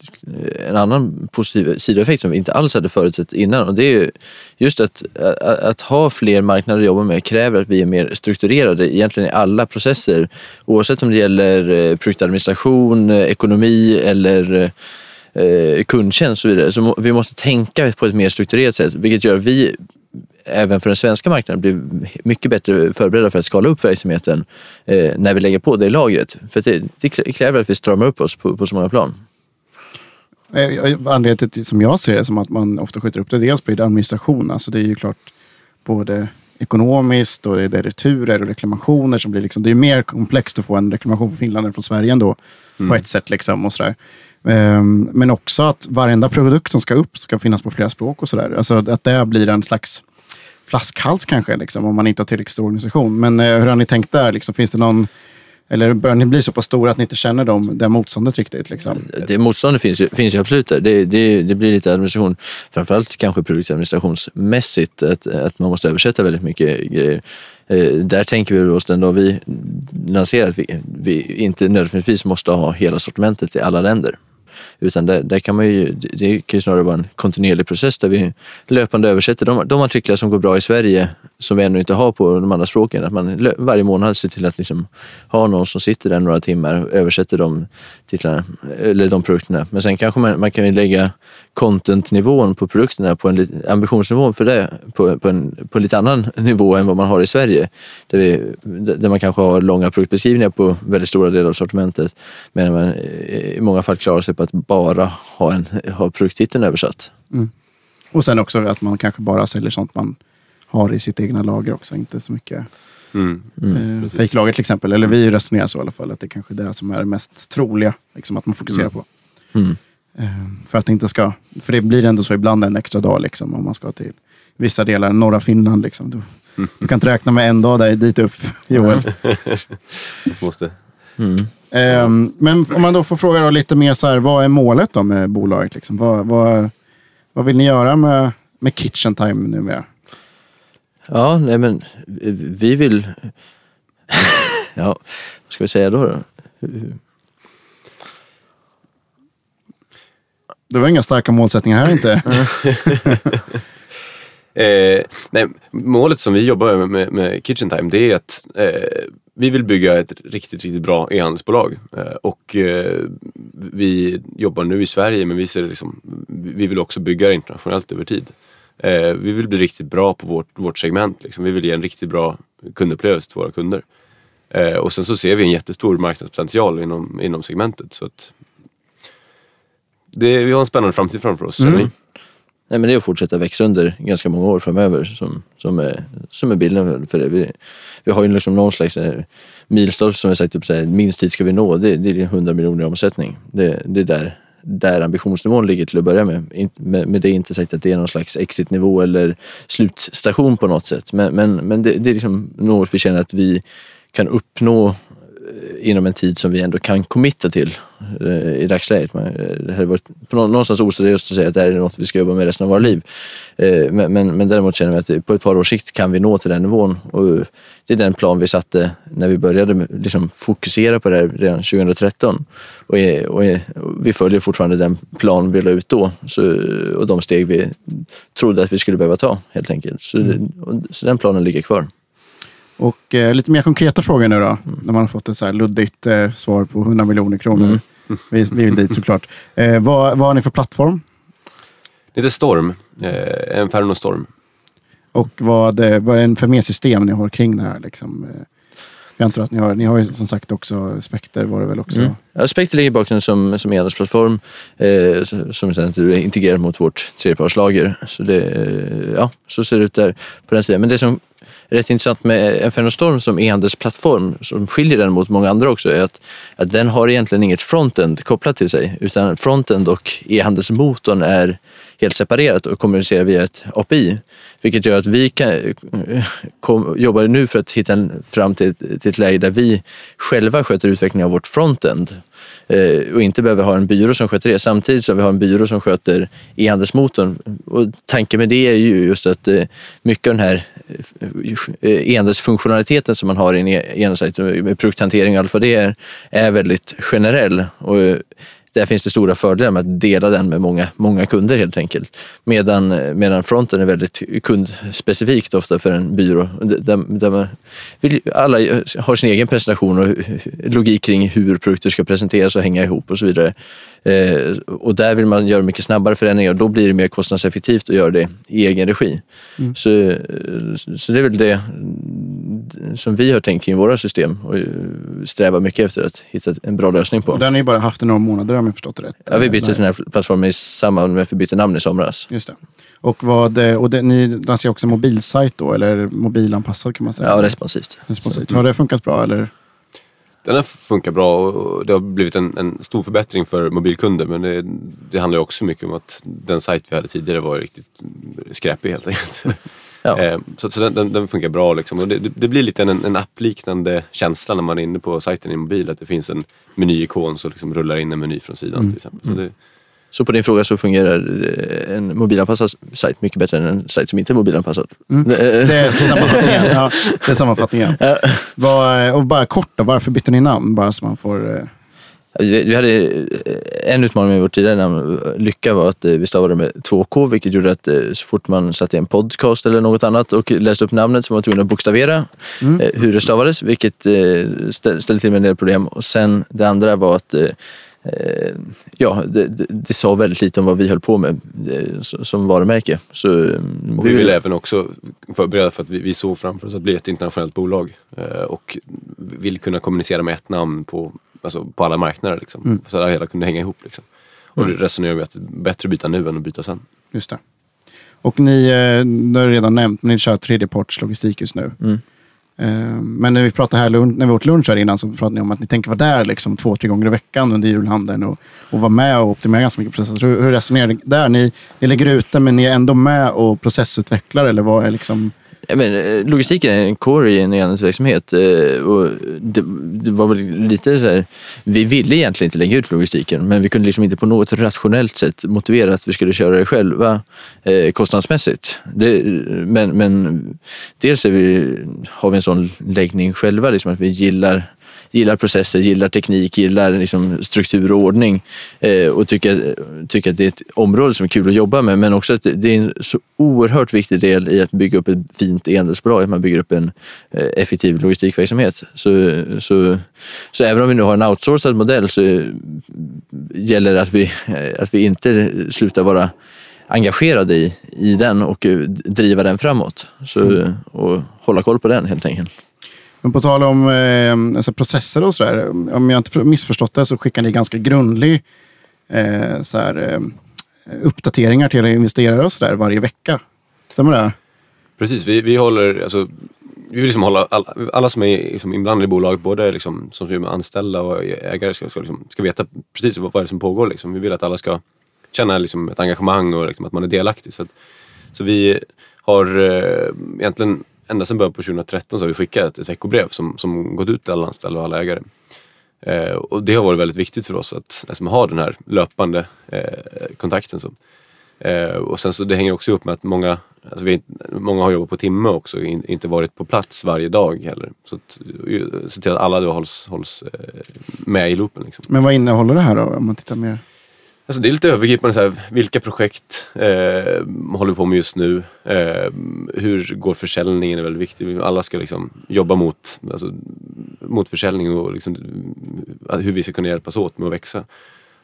Speaker 3: en annan positiv sidoeffekt som vi inte alls hade förutsett innan. Och det är just att, att, att ha fler marknader att jobba med kräver att vi är mer strukturerade egentligen i alla processer. Oavsett om det gäller eh, produktadministration, ekonomi eller eh, kundtjänst och så vidare. Så vi måste tänka på ett mer strukturerat sätt, vilket gör att vi även för den svenska marknaden blir mycket bättre förberedda för att skala upp verksamheten eh, när vi lägger på det lagret. För det, det kräver att vi stramar upp oss på, på så många plan.
Speaker 1: Eh, Anledningen till, som jag ser det som att man ofta skjuter upp det, dels blir det administration. Alltså det är ju klart både ekonomiskt och det är returer och reklamationer som blir liksom, det är mer komplext att få en reklamation från Finland än från Sverige ändå. På ett sätt liksom och sådär. Ehm, men också att varenda produkt som ska upp ska finnas på flera språk och sådär. Alltså att det blir en slags flaskhals kanske, liksom, om man inte har tillräckligt stor organisation. Men eh, hur har ni tänkt där? Liksom, finns det någon, eller börjar ni bli så pass stora att ni inte känner dem, det motståndet riktigt? Liksom?
Speaker 3: Det motståndet finns ju, finns ju absolut där. Det, det, det blir lite administration, framförallt kanske produktadministrationsmässigt, att, att man måste översätta väldigt mycket grejer. Eh, där tänker vi oss den dag vi lanserar att vi, vi inte nödvändigtvis måste ha hela sortimentet i alla länder. Utan där, där kan man ju, det det kan ju snarare vara en kontinuerlig process där vi löpande översätter. De, de artiklar som går bra i Sverige som vi ännu inte har på de andra språken. Att man varje månad ser till att liksom ha någon som sitter där några timmar och översätter de titlarna, eller de produkterna. Men sen kanske man, man kan ju lägga content-nivån på produkterna på en ambitionsnivån för det på, på, en, på en lite annan nivå än vad man har i Sverige. Där, vi, där man kanske har långa produktbeskrivningar på väldigt stora delar av sortimentet. Medan man eh, i många fall klarar sig på att bara ha, en, ha produkttiteln översatt. Mm.
Speaker 1: Och sen också att man kanske bara säljer sånt man har i sitt egna lager också. Inte så mycket
Speaker 2: mm.
Speaker 1: eh, fejklager till exempel. Eller vi resonerar så i alla fall. Att det kanske är det som är det mest troliga. Liksom, att man fokuserar på.
Speaker 3: Mm.
Speaker 1: Eh, för att det inte ska... För det blir ändå så ibland en extra dag liksom, om man ska till vissa delar, norra Finland. Liksom. Du, du kan inte räkna med en dag där, dit upp, Joel.
Speaker 2: Måste.
Speaker 3: Mm.
Speaker 1: Ehm, men om man då får fråga då lite mer så här, vad är målet då med bolaget? Liksom? Vad, vad, vad vill ni göra med, med Kitchen Time numera?
Speaker 3: Ja, nej men vi vill... Ja, vad ska vi säga då? då?
Speaker 1: Det var inga starka målsättningar här inte.
Speaker 2: Eh, nej, målet som vi jobbar med, med, med Kitchen Time det är att eh, vi vill bygga ett riktigt, riktigt bra e-handelsbolag. Eh, och eh, vi jobbar nu i Sverige men vi, ser liksom, vi vill också bygga det internationellt över tid. Eh, vi vill bli riktigt bra på vårt, vårt segment. Liksom. Vi vill ge en riktigt bra kundupplevelse till våra kunder. Eh, och sen så ser vi en jättestor marknadspotential inom, inom segmentet. Så att det, vi har en spännande framtid framför oss.
Speaker 1: Mm.
Speaker 2: vi.
Speaker 3: Nej, men det är att fortsätta växa under ganska många år framöver som, som, är, som är bilden för det. Vi, vi har ju liksom någon slags eh, milstolpe som vi sagt upp så här, minst tid ska vi nå. Det, det är 100 miljoner i omsättning. Det, det är där, där ambitionsnivån ligger till att börja med. Med, det är inte sagt att det är någon slags exitnivå eller slutstation på något sätt. Men, men, men det, det är liksom något vi känner att vi kan uppnå inom en tid som vi ändå kan committa till eh, i dagsläget. Eh, det hade varit någonstans oseriöst att säga att det här är något vi ska jobba med resten av våra liv. Eh, Men, men, men däremot känner vi att på ett par års sikt kan vi nå till den nivån. Och det är den plan vi satte när vi började liksom fokusera på det här redan 2013. Och, och, vi följer fortfarande den plan vi la ut då så, och de steg vi trodde att vi skulle behöva ta helt enkelt. Så, och, så den planen ligger kvar.
Speaker 1: Och eh, lite mer konkreta frågor nu då. När man har fått ett så här luddigt eh, svar på 100 miljoner kronor. Vi, vi vill dit såklart. Eh, vad, vad har ni för plattform?
Speaker 2: Det heter Storm, eh, en Ferno Storm.
Speaker 1: Och vad, eh, vad är det för mer system ni har kring det här? Liksom? Eh, Jag antar att ni har, ni har ju som sagt också Spekter var det väl också.
Speaker 3: Mm. Ja, Spectre ligger i bakgrunden som, som e-handelsplattform eh, som- sen är integrerad mot vårt tredjepartslager. Så, det, eh, ja, så ser det ut där på den sidan. Men det som rätt intressant med Inferno Storm som e-handelsplattform, som skiljer den mot många andra också, är att, att den har egentligen inget frontend kopplat till sig. Utan frontend och e-handelsmotorn är helt separerat och kommunicerar via ett API. Vilket gör att vi kan, kom, jobbar nu för att hitta fram till, ett- till ett läge där vi själva sköter utvecklingen av vårt frontend eh, och inte behöver ha en byrå som sköter det. Samtidigt som vi har en byrå som sköter e-handelsmotorn. Och tanken med det är ju just att eh, mycket av den här eh, e-handelsfunktionaliteten som man har i en e-handelssajt, med produkthantering och allt vad det är, är väldigt generell. Och där finns det stora fördelar med att dela den med många, många kunder helt enkelt. Medan, medan fronten är väldigt kundspecifikt ofta för en byrå. Där, där man vill, alla har sin egen presentation och logik kring hur produkter ska presenteras och hänga ihop och så vidare. Eh, och där vill man göra mycket snabbare förändringar och då blir det mer kostnadseffektivt att göra det i egen regi. Så, eh, så det är väl det som vi har tänkt kring våra system och eh, strävar mycket efter att hitta en bra lösning på.
Speaker 1: Och den har ni bara haft i några månader om jag förstått det rätt.
Speaker 3: Ja, vi bytte till den här plattformen i samband med att vi bytte namn i somras.
Speaker 1: Just det. Och, vad, eh, och det, ni lanserar också mobilsajt då, eller mobilanpassad kan man säga?
Speaker 3: Ja, responsivt.
Speaker 1: Responsivt. Har det funkat bra eller?
Speaker 2: Den har funkat bra och det har blivit en, en stor förbättring för mobilkunder. Men det, det handlar ju också mycket om att den sajt vi hade tidigare var riktigt skräpig helt enkelt.
Speaker 3: Ja.
Speaker 2: Eh, Så, så den, den, den funkar bra liksom. Och det, det- blir lite en, en appliknande känsla när man är inne på sajten i mobil. Att det finns en menyikon som liksom rullar in en meny från sidan till exempel. Så det,
Speaker 3: Så på din fråga så fungerar eh, en mobilanpassad sajt mycket bättre än en sajt som inte är mobilanpassad.
Speaker 1: Mm.
Speaker 3: Eh,
Speaker 1: Det är sammanfattningen. Ja, det är sammanfattningen. Vad, och bara kort då, varför bytte ni namn? Bara så man får...
Speaker 3: Vi hade eh, en utmaning med vårt tidigare namn, Lycka, var att eh, vi stavade med 2K, vilket gjorde att eh, så fort man satte i en podcast eller något annat och läste upp namnet så var man tvungen att bokstavera eh, hur det stavades, vilket stä- ställde till med en del problem. Och sen det andra var att ja, det, det, det sa väldigt lite om vad vi höll på med som varumärke. Så,
Speaker 2: Och vi vill även också förbereda för att vi, vi såg framför oss att bli ett internationellt bolag och vill kunna kommunicera med ett namn på, alltså på alla marknader. Liksom, Så att hela kunde hänga ihop. Liksom. Och det resonerar vi att det är bättre att byta nu än att byta sen.
Speaker 1: Just det. Och ni, eh, det har jag redan nämnt, men ni kör tredjeparts logistik just nu.
Speaker 3: Mm.
Speaker 1: Eh, Men när vi pratade här när vi åt lunch här innan så pratade ni om att ni tänker vara där liksom två, tre gånger i veckan under julhandeln och, och vara med och optimera ganska mycket processer. Hur, hur resonerar ni där? Ni, ni lägger ut det men ni är ändå med och processutvecklar eller vad är liksom...
Speaker 3: Men, eh, logistiken är en core i en e-handelsverksamhet. Eh, och det, det var väl lite så här, vi ville egentligen inte lägga ut logistiken men vi kunde liksom inte på något rationellt sätt motivera att vi skulle köra det själva eh, kostnadsmässigt. Det, men, men dels är vi, har vi en sån läggning själva, liksom att vi gillar gillar processer, gillar teknik, gillar liksom struktur och ordning eh, och tycker, tycker att det är ett område som är kul att jobba med. Men också att det är en så oerhört viktig del i att bygga upp ett fint e-handelsbolag, att man bygger upp en eh, effektiv logistikverksamhet. Så, så, så även om vi nu har en outsourcad modell så gäller det att vi, eh, att vi inte slutar vara engagerade i, i den och eh, driva den framåt. Så, och hålla koll på den helt enkelt.
Speaker 1: Men på tal om eh, alltså processer och sådär. Om jag inte missförstått det så skickar ni ganska grundlig eh, så här, eh, uppdateringar till investerare och sådär varje vecka. Stämmer det?
Speaker 2: Precis, vi, vi håller, alltså, vi vill liksom hålla alla, alla som är liksom inblandade i bolaget, både liksom, som är anställda och ägare, ska, ska, liksom, ska veta precis vad, vad det är som pågår. Liksom. Vi vill att alla ska känna liksom, ett engagemang och liksom, att man är delaktig. Så, att, så vi har eh, egentligen ända sedan början på 2013 så har vi skickat ett veckobrev som, som gått ut till alla anställda och alla ägare. Eh, och det har varit väldigt viktigt för oss att liksom, ha den här löpande eh, kontakten. Så. Eh, och sen så det hänger också upp med att många, alltså vi, många har jobbat på timme också, in, inte varit på plats varje dag heller. Så att, se till att alla då hålls, hålls eh, med i loopen. Liksom.
Speaker 1: Men vad innehåller det här då? Om man tittar mer.
Speaker 2: Alltså det är lite övergripande, så här, vilka projekt eh, håller vi på med just nu? Eh, hur går försäljningen? är väldigt viktigt. Alla ska liksom jobba mot, alltså, mot försäljning och liksom, eh, hur vi ska kunna hjälpas åt med att växa.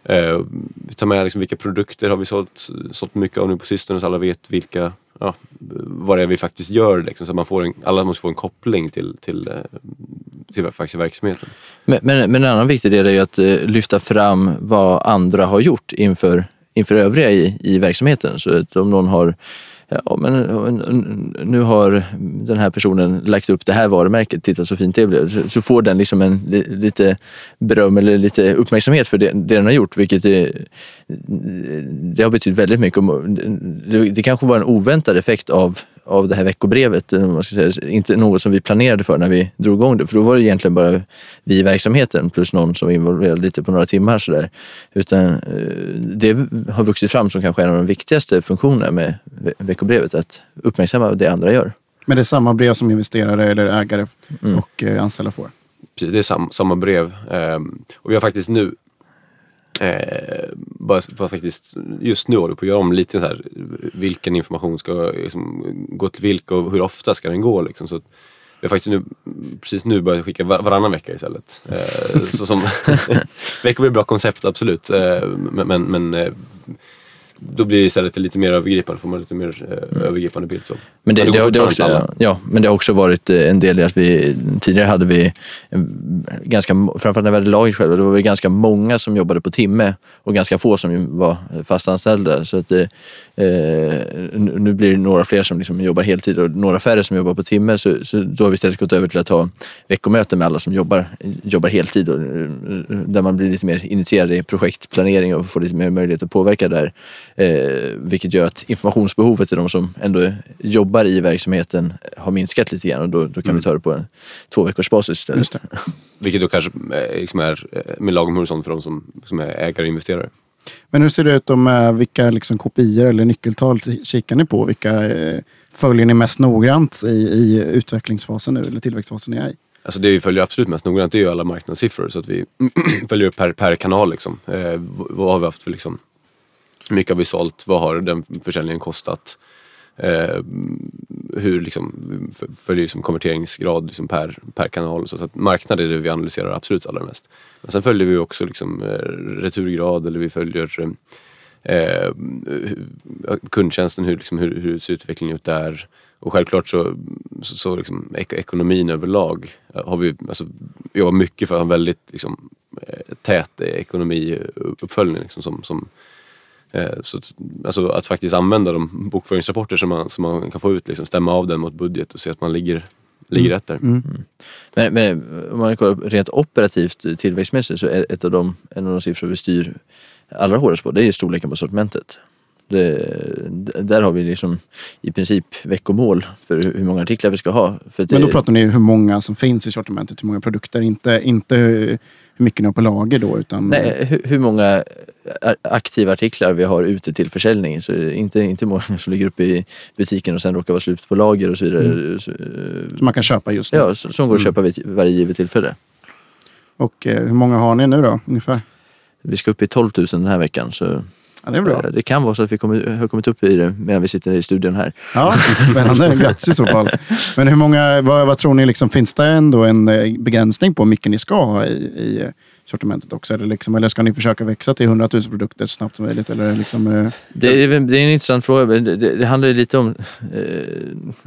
Speaker 2: Eh, vi tar med liksom, vilka produkter har vi sålt, sålt mycket av nu på sistone så alla vet vilka, ja, vad det är vi faktiskt gör. Liksom, så man får en, alla måste få en koppling till, till, eh, till faktiskt verksamheten.
Speaker 3: Men, men, men en annan viktig del är ju att eh, lyfta fram vad andra har gjort inför, inför övriga i, i verksamheten. Så att om någon har Ja, men nu har den här personen lagt upp det här varumärket, titta så fint det blev. Så får den liksom en lite beröm eller lite uppmärksamhet för det, det den har gjort, vilket det, det har betytt väldigt mycket. Det, det kanske var en oväntad effekt av av det här veckobrevet. Man ska säga, inte något som vi planerade för när vi drog igång det, för då var det egentligen bara vi i verksamheten plus någon som var involverad lite på några timmar. Så där. Utan eh, det har vuxit fram som kanske en av de viktigaste funktionerna med veckobrevet, att uppmärksamma det andra gör.
Speaker 1: Men det är samma brev som investerare eller ägare mm. och eh, anställda får?
Speaker 2: Precis, det är sam, samma brev. Ehm, och vi har faktiskt nu Eh, bara, bara, faktiskt, just nu håller vi på att göra om lite så här, vilken information ska liksom, gå till vilka och hur ofta ska den gå. Liksom. Så vi har faktiskt nu, precis nu börjat skicka var, varannan vecka istället. Eh, så som, veckor blir ett bra koncept, absolut. Eh, men, men, men eh, då blir det istället lite mer övergripande, får man lite mer eh, mm. övergripande bild. Så.
Speaker 3: Men det, det, det, det också, ja, men det har också varit eh, en del i att vi tidigare hade vi ganska, framförallt när vi hade laget själva, det var vi ganska många som jobbade på timme och ganska få som var fastanställda. Så att det, eh, nu blir det några fler som liksom jobbar heltid och några färre som jobbar på timme. Så, så då har vi istället gått över till att ha veckomöten med alla som jobbar, jobbar heltid och, eh, där man blir lite mer initierad i projektplanering och får lite mer möjlighet att påverka där. Eh, vilket gör att informationsbehovet i de som ändå jobbar i verksamheten har minskat lite grann och då, då kan mm. vi ta det på en två veckors basis istället.
Speaker 2: Vilket då kanske eh, liksom är eh, med lagom horisont för de som, som är ägare och investerare.
Speaker 1: Men hur ser det ut om vilka liksom kopior eller nyckeltal kikar ni på? Vilka eh, följer ni mest noggrant i, i utvecklingsfasen nu eller tillväxtfasen ni är i?
Speaker 2: Alltså det vi följer absolut mest noggrant är ju alla marknadssiffror så att vi följer upp per, per kanal. Liksom. Eh, vad har vi haft för liksom, hur mycket har vi sålt? Vad har den försäljningen kostat? Eh, hur liksom, följer liksom konverteringsgrad liksom per, per kanal. Så att marknad är det vi analyserar absolut allra mest. Men sen följer vi också liksom, eh, returgrad eller vi följer eh, eh, kundtjänsten, hur, liksom, hur, hur ser utvecklingen ut där? Och självklart så, så, så liksom, ek ekonomin överlag eh, har vi alltså, jobbat mycket för att ha en väldigt liksom, eh, tät ekonomiuppföljning liksom, som, som Eh, så att, alltså att faktiskt använda de bokföringsrapporter som man, som man kan få ut, liksom, stämma av den mot budget och se att man ligger, ligger mm. rätt där. Mm. Mm.
Speaker 3: Men, men, om man kollar rent operativt tillväxtmässigt så är ett av de, en av de siffror vi styr allra hårdast på det är storleken på sortimentet. Det, där har vi liksom i princip veckomål för hur många artiklar vi ska ha. För att
Speaker 1: Men då
Speaker 3: det-
Speaker 1: pratar ni hur många som finns i sortimentet, hur många produkter. Inte, inte mycket har på lager då. Utan,
Speaker 3: Nej, hur, hur många a- aktiva artiklar vi har ute till försäljning. Så inte, inte många som ligger uppe i butiken och sen råkar vara slut på lager och så vidare. Så,
Speaker 1: Som man kan köpa just nu.
Speaker 3: Ja, som går att köpa vid varje givet tillfälle.
Speaker 1: Och eh, hur många har ni nu då, ungefär?
Speaker 3: Vi ska upp i 12 000 den här veckan. Så
Speaker 1: Ja, det är bra.
Speaker 3: det kan vara så att vi kommer, har kommit upp i det medan vi sitter i studion här.
Speaker 1: Ja, spännande. Grattis i så fall. Men hur många, vad, vad tror ni, liksom, finns det ändå en eh, begränsning på hur mycket ni ska ha i, i sortimentet också? Eller, liksom, eller ska ni försöka växa till 100 000 produkter så snabbt som möjligt? Eller liksom, eh,
Speaker 3: Det är, det är en intressant fråga. Det, det, det handlar ju lite om... Eh,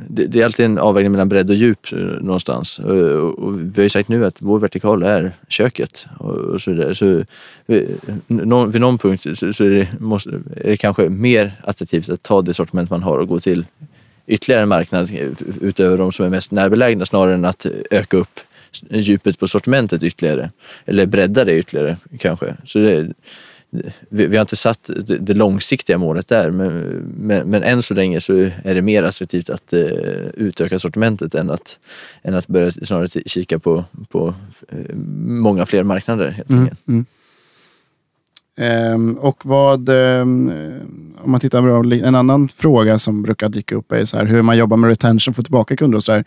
Speaker 3: det, det är alltid en avvägning mellan bredd och djup eh, någonstans. Eh, och, och, vi har ju sagt nu att vår vertikal är köket och, och så vidare. Så eh, vid, någon, vid någon punkt så, så är, det, måste, är det kanske mer attraktivt att ta det sortiment man har och gå till ytterligare en marknad eh, utöver de som är mest närbelägna snarare än att öka upp djupet på sortimentet ytterligare. Eller bredda det ytterligare kanske. Så det, vi, vi har inte satt det, det långsiktiga målet där men, men, men än så länge så är det mer attraktivt att eh, utöka sortimentet än att, än att börja snarare kika på, på eh, många fler marknader. Helt
Speaker 1: mm, mm. Ehm, och vad, ehm, om man tittar på en annan fråga som brukar dyka upp är så här, hur man jobbar med retention, få tillbaka kunder och så där.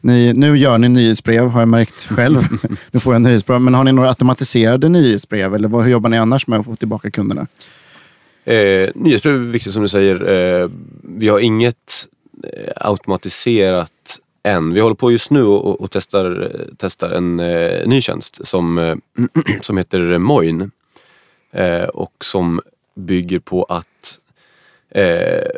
Speaker 1: Ni, nu gör ni nyhetsbrev, har jag märkt själv. nu får jag nyhetsbrev. Men har ni några automatiserade nyhetsbrev eller vad, hur jobbar ni annars med att få tillbaka kunderna?
Speaker 2: Eh, nyhetsbrev är viktigt som du säger. Eh, vi har inget eh, automatiserat än. Vi håller på just nu och, och testar, eh, testar en eh, ny tjänst som, eh, som heter Moin. Eh, och som bygger på att eh,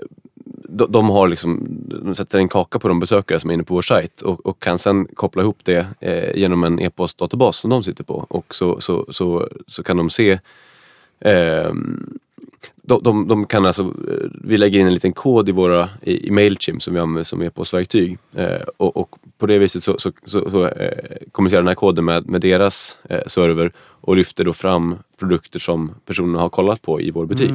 Speaker 2: de, de har liksom, de sätter en kaka på de besökare som är inne på vår sajt och, och kan sen koppla ihop det eh, genom en e-postdatabas som de sitter på. Och så, så, så, så kan de se ehm, de, de, de kan alltså, eh, vi lägger in en liten kod i våra i, i Mailchimp som vi använder som e-postverktyg. Eh, och, och på det viset så, så, så, så eh, kommunicerar den här koden med, med deras eh, server och lyfter då fram produkter som personerna har kollat på i vår butik.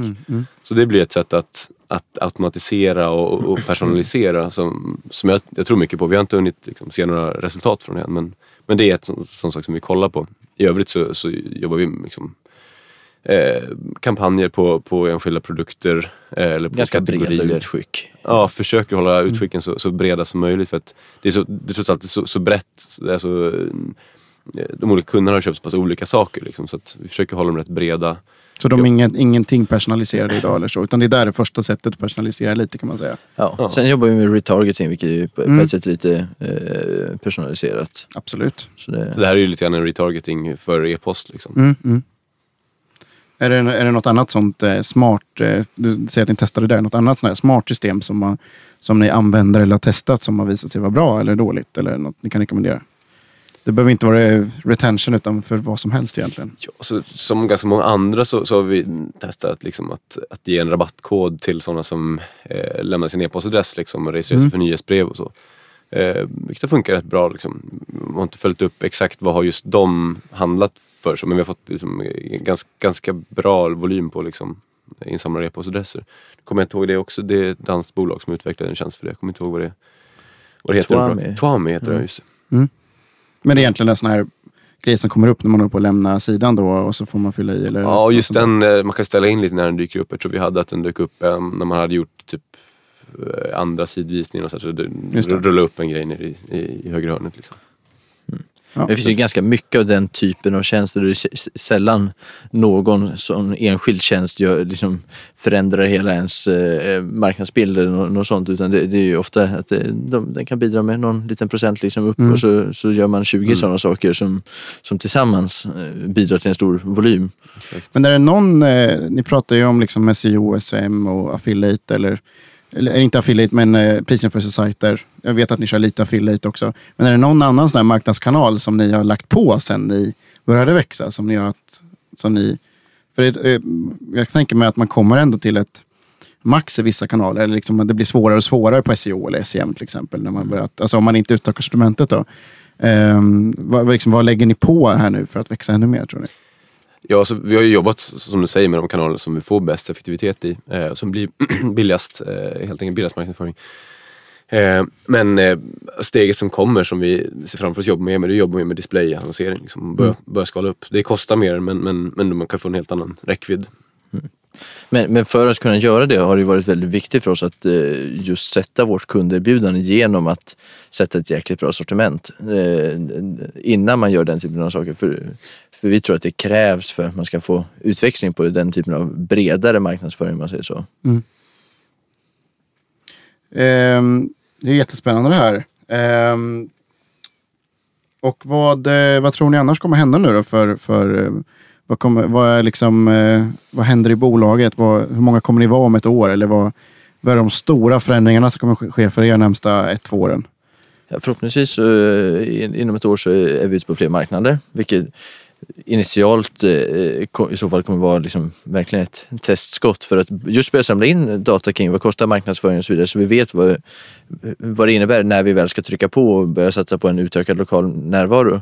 Speaker 2: Så det blir ett sätt att, att automatisera och, och personalisera som, som jag, jag tror mycket på. Vi har inte hunnit liksom, se några resultat från det än men, men det är ett sånt, sånt sak som vi kollar på. I övrigt så, så jobbar vi liksom, eh, kampanjer på, på enskilda produkter. Eh, eller på
Speaker 3: Ganska breda
Speaker 2: kategorier.
Speaker 3: utskick.
Speaker 2: Ja, försöker hålla utskicken så, så breda som möjligt. För att det är, så, det är trots allt så, så brett. Det är så, eh, de olika kunderna har köpt så pass olika saker. Liksom, så att vi försöker hålla dem rätt breda.
Speaker 1: Så de är ingen, ingenting personaliserade idag eller så, utan det är där det första sättet att personalisera lite kan man säga.
Speaker 3: Ja.
Speaker 2: Ja.
Speaker 3: Sen jobbar vi med retargeting vilket är på,
Speaker 1: Mm.
Speaker 3: ett sätt lite eh, personaliserat.
Speaker 1: Absolut.
Speaker 3: Så det,
Speaker 2: Så det här är ju lite grann en retargeting för e-post. Liksom.
Speaker 1: Mm, mm. Är, det, är det något annat sånt eh, smart, eh, du säger att ni testade det där, något annat sånt smart system som, man, som ni använder eller har testat som har visat sig vara bra eller dåligt eller något ni kan rekommendera? Det behöver inte vara eh, retention utan för vad som helst egentligen.
Speaker 2: Ja, så, som ganska många andra så, så har vi testat liksom att, att ge en rabattkod till sådana som eh, lämnar sin e-postadress liksom, och registrerar sig
Speaker 1: Mm.
Speaker 2: för nyhetsbrev och så. Eh, vilket har funkat rätt bra. Liksom. Man har inte följt upp exakt vad har just de handlat för, så, men vi har fått liksom, ganska, ganska bra volym på liksom, insamlade e-postadresser. Kommer jag inte ihåg det också. Det är ett danskt bolag som utvecklade en tjänst för det. Jag kommer inte ihåg vad det, vad det heter.
Speaker 3: Twami.
Speaker 2: Twami heter det,
Speaker 3: Mm.
Speaker 2: just det.
Speaker 1: Men det är egentligen en sån här grej som kommer upp när man håller på att lämna sidan då och så får man fylla i. Eller
Speaker 2: Ja, just den, eh, man kan ställa in lite när den dyker upp. Jag tror vi hade att den dök upp eh, när man hade gjort typ eh, andra sidvisningen och så, så det,
Speaker 1: det.
Speaker 2: rulla upp en grej nere i, i, i högra hörnet. Liksom.
Speaker 1: Ja.
Speaker 3: det finns ju ganska mycket av den typen av tjänster. Det är sällan någon sån enskild tjänst gör, liksom, förändrar hela ens eh, marknadsbild eller nå- något sånt. Utan det, det är ju ofta att det, de, den kan bidra med någon liten procent liksom upp
Speaker 1: Mm.
Speaker 3: och så, så gör man 20
Speaker 2: Mm.
Speaker 3: sådana saker som, som tillsammans eh, bidrar till en stor volym.
Speaker 1: Men är det någon, eh, ni pratar ju om liksom SEO, SEM och affiliate eller, eller inte affiliate men eh, prisinfluencer-sajter. Jag vet att ni kör lite affiliate också. Men är det någon annan sån här marknadskanal som ni har lagt på sen ni började växa som ni gör att, som ni, för det, eh, jag tänker mig att man kommer ändå till ett max i vissa kanaler. Eller liksom det blir svårare och svårare på SEO eller SEM till exempel. När man börjar, alltså om man inte utökar sortimentet då. Um, vad liksom, vad lägger ni på här nu för att växa ännu mer tror ni?
Speaker 2: Ja, så vi har ju jobbat som du säger med de kanaler som vi får bäst effektivitet i. Eh, som blir billigast, eh, helt enkelt billigast marknadsföring. Eh, men eh, steget som kommer som vi ser framför oss jobba med, det jobbar vi med displayannonsering. Liksom, börja,
Speaker 1: Mm.
Speaker 2: börja skala upp. Det kostar mer men, men, men man kan få en helt annan räckvidd.
Speaker 3: Men, men för att kunna göra det har det varit väldigt viktigt för oss att eh, just sätta vårt kunderbjudande genom att sätta ett jäkligt bra sortiment eh, innan man gör den typen av saker. För, för vi tror att det krävs för att man ska få utväxling på den typen av bredare marknadsföring om man säger så. Mm.
Speaker 1: Ehm, det är jättespännande det här. Ehm, och vad, eh, vad tror ni annars kommer hända nu då? För, för, eh, vad, kommer, vad, är liksom, eh, vad händer i bolaget? Vad, hur många kommer ni vara om ett år? Eller vad, vad är de stora förändringarna som kommer ske- för er närmsta ett, två åren?
Speaker 3: Ja, förhoppningsvis eh, in- inom ett år så är vi ute på fler marknader, vilket initialt eh, i så fall kommer vara liksom verkligen ett testskott för att just börja samla in data kring vad kostar marknadsföring och så vidare så vi vet vad, vad det innebär när vi väl ska trycka på och börja satsa på en utökad lokal närvaro.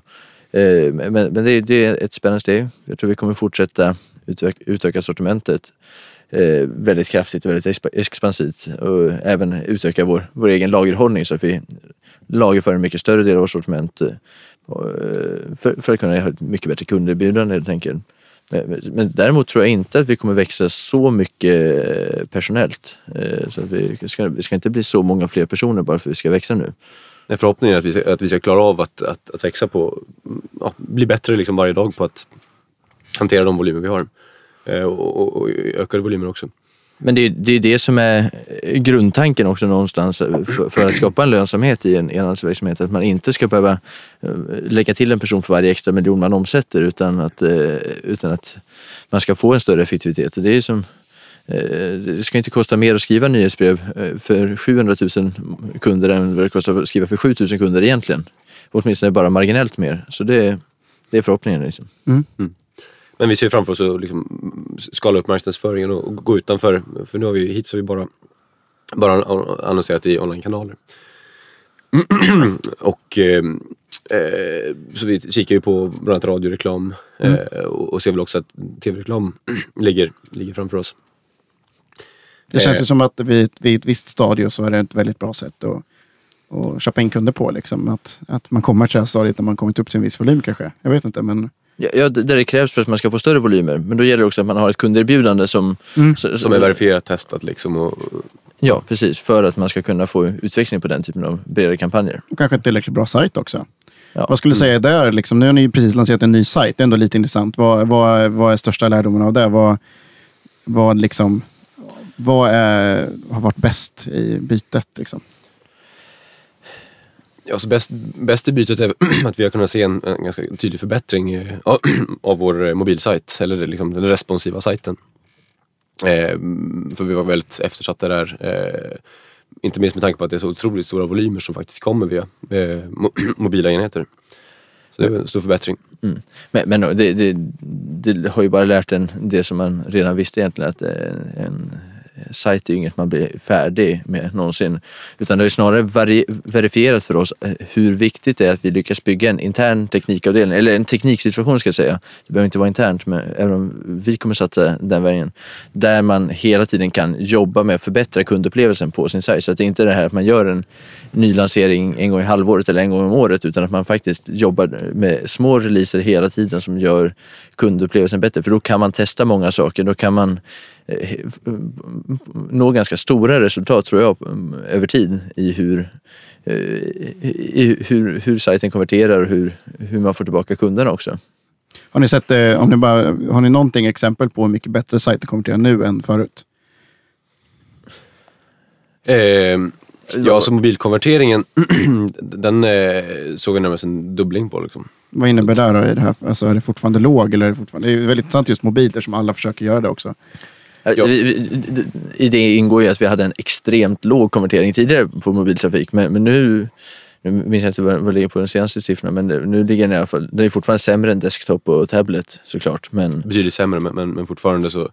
Speaker 3: Eh, men, men det, det är ett spännande steg. Jag tror vi kommer fortsätta utöka, utöka sortimentet eh, väldigt kraftigt och väldigt expansivt och även utöka vår, vår egen lagerhållning så att vi lagerför en mycket större del av vårt sortiment eh, för, för att kunna ha ett mycket bättre kunderbjudande helt enkelt. Men, men- däremot tror jag inte att vi kommer växa så mycket personellt. Så att vi, ska, vi ska inte bli så många fler personer bara för att vi ska växa nu.
Speaker 2: Nej, Förhoppningen är att vi ska, att vi ska klara av att, att, att växa på, ja, bli bättre liksom varje dag på att hantera de volymer vi har. Eh, och, och, och ökade volymer också.
Speaker 3: Men det, det är det som är grundtanken också någonstans för, för att skapa en lönsamhet i en enhandsverksamhet. Att man inte ska behöva eh, lägga till en person för varje extra miljon man omsätter utan att, eh, utan att man ska få en större effektivitet. Och det är som det ska inte kosta mer att skriva nyhetsbrev eh, för 700 000 kunder än vad det kostar att skriva för 7 000 kunder egentligen. Åtminstone bara marginellt mer. Så det, det är förhoppningen. Liksom.
Speaker 2: Men vi ser framför oss att liksom skala upp marknadsföringen och, gå utanför. För nu har vi hittills har vi bara, bara annonserat i onlinekanaler. och eh, eh, så vi kikar ju på bland annat radioreklam eh, och, och ser väl också att tv-reklam ligger, ligger framför oss.
Speaker 1: Det känns
Speaker 2: Eh.
Speaker 1: ju som att vid, vid ett visst stadie så är det ett väldigt bra sätt att, att köpa in kunder på. Liksom. Att, att man kommer till det här stadiet när man kommit upp till en viss volym kanske. Jag vet inte men
Speaker 3: Ja, ja, det det krävs för att man ska få större volymer. Men då gäller det också att man har ett kunderbjudande som... så-
Speaker 2: Som är verifierat, testat liksom. Och,
Speaker 3: Ja, precis. För att man ska kunna få utväxling på den typen av bredare kampanjer.
Speaker 1: och kanske en tillräckligt bra sajt också.
Speaker 3: Ja.
Speaker 1: Vad skulle du säga där? Liksom, nu har ni ju precis lanserat en ny sajt. Det är ändå lite intressant. Vad, vad, vad är största lärdomen av det? Vad, vad, liksom, vad är, har varit bäst i bytet? Liksom?
Speaker 2: Ja, så bäst, bäst i bytet är att vi har kunnat se en, en ganska tydlig förbättring eh, av, vår eh, mobilsajt, eller liksom den responsiva sajten. Eh, för vi var väldigt eftersatta där. Eh, inte minst med tanke på att det är så otroligt stora volymer som faktiskt kommer via eh, mo mobila enheter. Så det är en stor förbättring.
Speaker 3: Mm. Men, men det, det, det har ju bara lärt en det som man redan visste egentligen att eh, en Eh, sajt är ju inget man blir färdig med någonsin. Utan det har ju snarare verifierat för oss eh, hur viktigt det är att vi lyckas bygga en intern teknikavdelning, eller en tekniksituation ska jag säga. Det behöver inte vara internt, men även om vi kommer satsa den vägen. Där man hela tiden kan jobba med att förbättra kundupplevelsen på sin sajt. Så att det inte är det här att man gör en ny lansering en gång i halvåret eller en gång om året utan att man faktiskt jobbar med små releaser hela tiden som gör kundupplevelsen bättre. För då kan man testa många saker. Då kan man nå ganska stora resultat tror jag mm, över tid i hur, eh, i hur, hur sajten konverterar och hur, hur man får tillbaka kunderna också.
Speaker 1: Har ni sett eh, om ni bara, har ni någonting exempel på hur mycket bättre sajten till nu än förut?
Speaker 2: Eh, ja, så mobilkonverteringen, den eh, såg jag närmast en dubbling på. Liksom.
Speaker 1: Vad innebär det då? I det här? Alltså, är det fortfarande låg? Eller är det, fortfarande, det är väldigt intressant just mobiler som alla försöker göra det också.
Speaker 3: Vi- I det ingår ju att vi hade en extremt låg konvertering tidigare på mobiltrafik men, men nu nu minns jag inte vad det ligger på den senaste siffrorna men det- nu ligger den i alla fall, den är fortfarande sämre än desktop och tablet såklart men
Speaker 2: Betydligt sämre, men, men, men fortfarande så,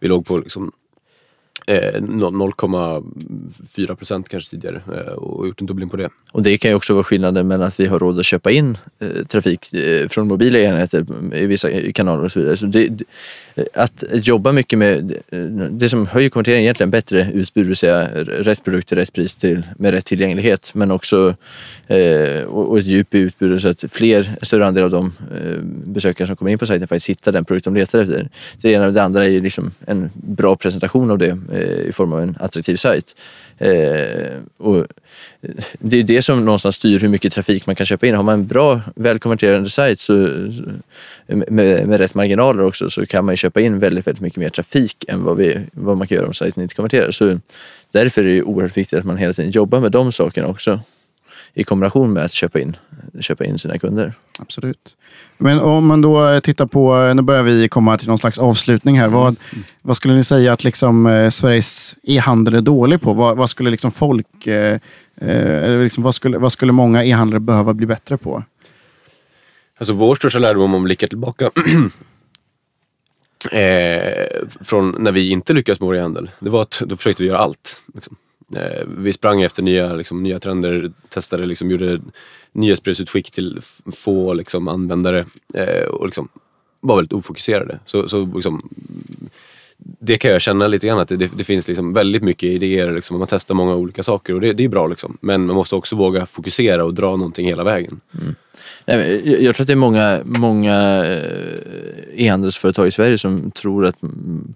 Speaker 2: vi låg på liksom Eh, 0,4 procent kanske tidigare eh, och gjort en dubbling på det.
Speaker 3: Och det kan ju också vara skillnaden mellan att vi har råd att köpa in eh, trafik eh, från mobila enheter i vissa kanaler och så vidare. Så det, att jobba mycket med eh, det som höjer konverteringen egentligen bättre utbud, det vill säga rätt produkt till rätt pris till, med rätt tillgänglighet. Men också eh, och, och ett djup i utbudet så att fler, en större andel av de besökare som kommer in på sajten faktiskt hittar den produkt de letar efter. Det ena och det andra är ju liksom en bra presentation av det Eh, i form av en attraktiv sajt. Eh, och eh, det är det som någonstans styr hur mycket trafik man kan köpa in. Har man en bra, välkonverterande sajt så, med, med rätt marginaler också så kan man ju köpa in väldigt, väldigt mycket mer trafik än vad, vi, vad man kan göra om sajten inte konverterar. Så därför är det oerhört viktigt att man hela tiden jobbar med de sakerna också i kombination med att köpa in, köpa in sina kunder.
Speaker 1: Absolut. Men om man då eh, tittar på, eh, nu börjar vi komma till någon slags avslutning här. Vad, vad skulle ni säga att liksom, eh, Sveriges e-handel är dålig på? Vad, vad skulle liksom folk, eh, eh, eller liksom, vad, skulle, vad skulle många e-handlare behöva bli bättre på?
Speaker 2: Alltså vår största lärdom om man blickar tillbaka eh, från när vi inte lyckades med vår e-handel, det var att då försökte vi göra allt. Liksom. Eh, vi sprang efter nya, liksom, nya trender, testade, liksom, gjorde nyhetsbrevsutskick till få liksom, användare eh, och liksom, var väldigt ofokuserade. Så, så liksom, det kan jag känna lite grann att det, det finns liksom väldigt mycket idéer. Liksom, man testar många olika saker och det, det är bra. Liksom. Men man måste också våga fokusera och dra någonting hela vägen. Mm.
Speaker 3: Nej, men jag, jag tror att det är många, många eh, e-handelsföretag i Sverige som tror att mm,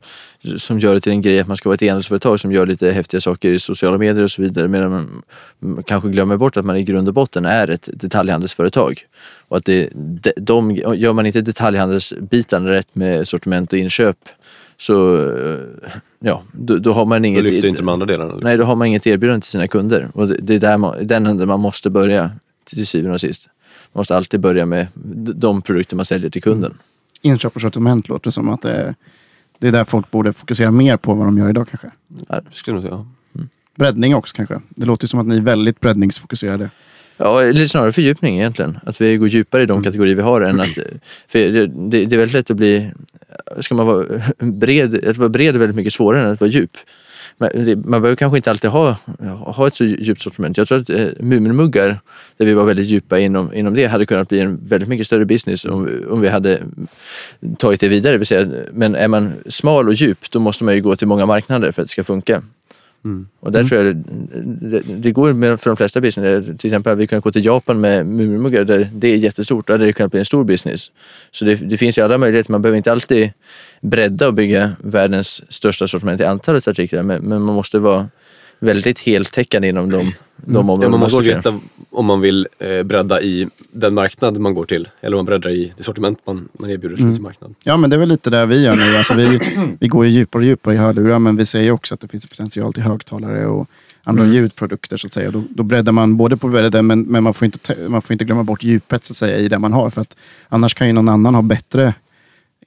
Speaker 3: som gör det till en grej att man ska vara ett e-handelsföretag som gör lite häftiga saker i sociala medier och så vidare medan man kanske glömmer bort att man i grund och botten är ett detaljhandelsföretag. Och att det, de, de, gör man inte detaljhandelsbiten rätt med sortiment och inköp så eh, ja, då, då har man
Speaker 2: Då
Speaker 3: inget...
Speaker 2: lyfter inte de andra delarna. Liksom.
Speaker 3: Nej, då har man inget erbjudande till sina kunder. Och det, det är där man, den änden man måste börja till syvende och sist. Man måste alltid börja med de produkter man säljer till kunden.
Speaker 1: Inköp och sortiment låter som att det är, det är där folk borde fokusera mer på vad de gör idag kanske.
Speaker 2: Skulle jag nog säga. ja.
Speaker 1: Breddning också kanske. Det låter som att ni är väldigt breddningsfokuserade.
Speaker 3: Ja, eller snarare fördjupning egentligen. Att vi går djupare i de kategorier vi har än att... För det, det, det är väldigt lätt att bli... Ska man vara bred, att vara bred är väldigt mycket svårare än att vara djup. Men det, man behöver kanske inte alltid ha, ha ett så djupt sortiment. Jag tror att eh, Muminmuggar, där vi var väldigt djupa inom, inom det, hade kunnat bli en väldigt mycket större business om, om vi hade tagit det vidare. Vill säga, men är man smal och djup, då måste man ju gå till många marknader för att det ska funka. Mm. Och där tror jag det, det, det går med för de flesta business. Till exempel vi kan gå till Japan med Murmuggar där det är jättestort. Där hade det kunnat bli en stor business. Så det, det finns ju alla möjligheter. Man behöver inte alltid bredda och bygga världens största sortiment i antalet artiklar. Men, men man måste vara väldigt heltäckande inom de, de områden
Speaker 2: Ja, man måste
Speaker 3: går till.
Speaker 2: veta om man vill eh, bredda i den marknad man går till eller om man breddar i det sortiment man, man erbjuder till sin marknad.
Speaker 1: Ja, men det är väl lite det vi gör nu. Alltså, vi, vi går ju djupare och djupare i hörlurar, men vi ser ju också att det finns potential till högtalare och andra ljudprodukter. så att säga. Då, då breddar man både på bredden, men, men man, får inte, te- man får inte glömma bort djupet så att säga, i det man har. För att annars kan ju någon annan ha bättre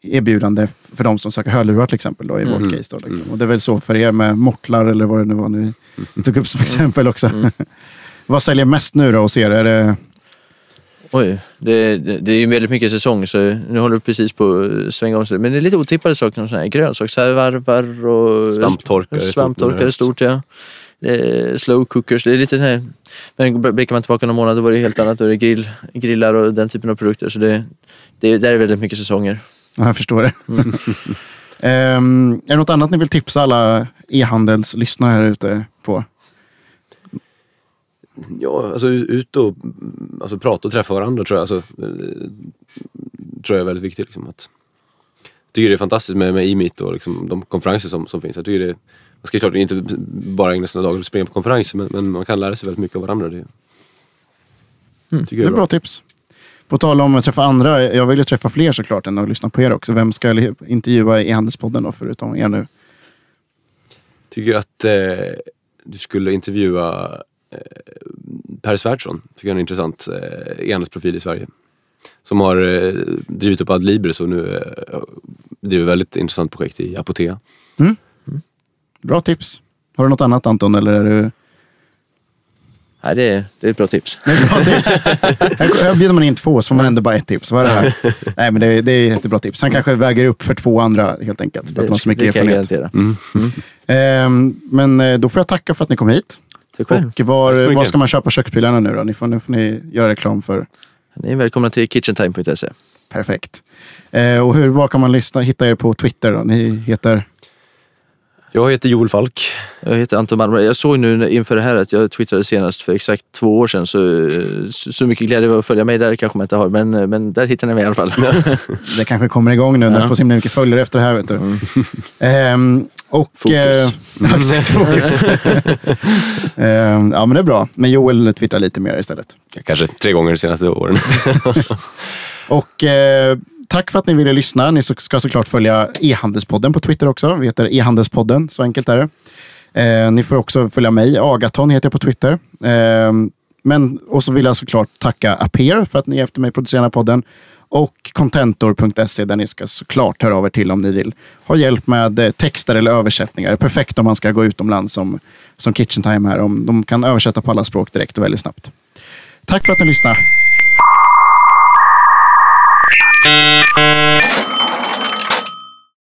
Speaker 1: erbjudande för de som söker hörlurar till exempel. Då, I vårt case. Då, liksom. Och det är väl så för er med mortlar eller vad det nu var ni, ni tog upp som exempel också. vad säljer mest nu då hos er? Är det,
Speaker 3: Oj, det, det, det är ju väldigt mycket säsong så nu håller det precis på att svänga om sig. Men det är lite otippade saker, som såna här grönsaksvarvar och
Speaker 2: Svamptorkare är stort
Speaker 3: Svamptorkare stort, ja. Slow cookers, det är lite så här. Men blickar man tillbaka några månader då var det helt annat. Då är det grill, grillar och den typen av produkter. Så det, det, där är väldigt mycket säsonger.
Speaker 1: Ja, jag förstår det. Ehm, är det något annat ni vill tipsa alla e-handelslyssnare här ute på?
Speaker 2: Ja, alltså ut och mm, alltså, prata och träffa varandra tror jag, alltså, eh, tror jag är väldigt viktigt. Liksom, att, jag tycker det är fantastiskt med, med e-meet och liksom, de konferenser som, som finns. Jag tycker det, man ska klart inte bara ägna sina dagar åt att springa på konferenser men, men man kan lära sig väldigt mycket av varandra. Det, tycker
Speaker 1: Det
Speaker 2: jag
Speaker 1: är bra tips. På tal om att träffa andra, jag vill ju träffa fler såklart än att lyssna på er också. Vem ska jag intervjua i e-handelspodden då, förutom er nu?
Speaker 2: tycker att eh, du skulle intervjua eh, Per Svärdson. Tycker jag är en intressant eh, e-handelsprofil i Sverige. Som har eh, drivit upp Adlibris och nu eh, driver väldigt intressant projekt i Apotea.
Speaker 1: Bra tips. Har du något annat Anton? Eller är du...
Speaker 3: Nej, det, är, det är ett bra tips.
Speaker 1: Det är ett bra tips. Här, bjuder man in två så får man ändå bara ett tips. Vad är det här? Nej, men det, är- det är ett jättebra tips. Han kanske väger upp för två andra helt enkelt. För att de har så mycket
Speaker 3: det kan jag
Speaker 1: erfarenhet.
Speaker 3: garantera.
Speaker 1: Ehm, men eh, då får jag tacka för att ni kom hit.
Speaker 3: Tack själv.
Speaker 1: Och var, var ska man köpa köksprylarna nu då? Ni får, nu får ni göra reklam för.
Speaker 3: Ni är välkomna till kitchentime.se.
Speaker 1: Perfekt. Eh, och hur, var kan man lyssna, hitta er på Twitter? Då? Ni heter...
Speaker 2: Jag heter Joel Falk.
Speaker 3: Jag heter Anton Malmberg. Jag såg nu inför det här att jag twittrade senast för exakt två år sedan. Så, så, mycket glädje över att följa mig där kanske man inte har. Men, men där hittar ni mig i alla fall.
Speaker 1: Det kanske kommer igång nu när
Speaker 3: Ja.
Speaker 1: du får så himla mycket följare efter det här. Vet du. Ehm, och,
Speaker 3: Fokus.
Speaker 1: eh, ja, exakt, fokus. Ehm, ja, men det är bra. Men Joel twittrar lite mer istället.
Speaker 2: Kanske tre gånger de senaste åren.
Speaker 1: Och eh, tack för att ni ville lyssna. Ni ska såklart följa e-handelspodden på Twitter också. Vi heter e-handelspodden, så enkelt är det. Eh, ni får också följa mig, Agaton heter jag på Twitter. Eh, men, och så vill jag såklart tacka Aper för att ni hjälpte mig producera den här podden. Och contentor.se där ni ska såklart höra av er till om ni vill ha hjälp med eh, texter eller översättningar. Perfekt om man ska gå utomlands som, som Kitchen Time här. Om de kan översätta på alla språk direkt och väldigt snabbt. Tack för att ni lyssnade. Música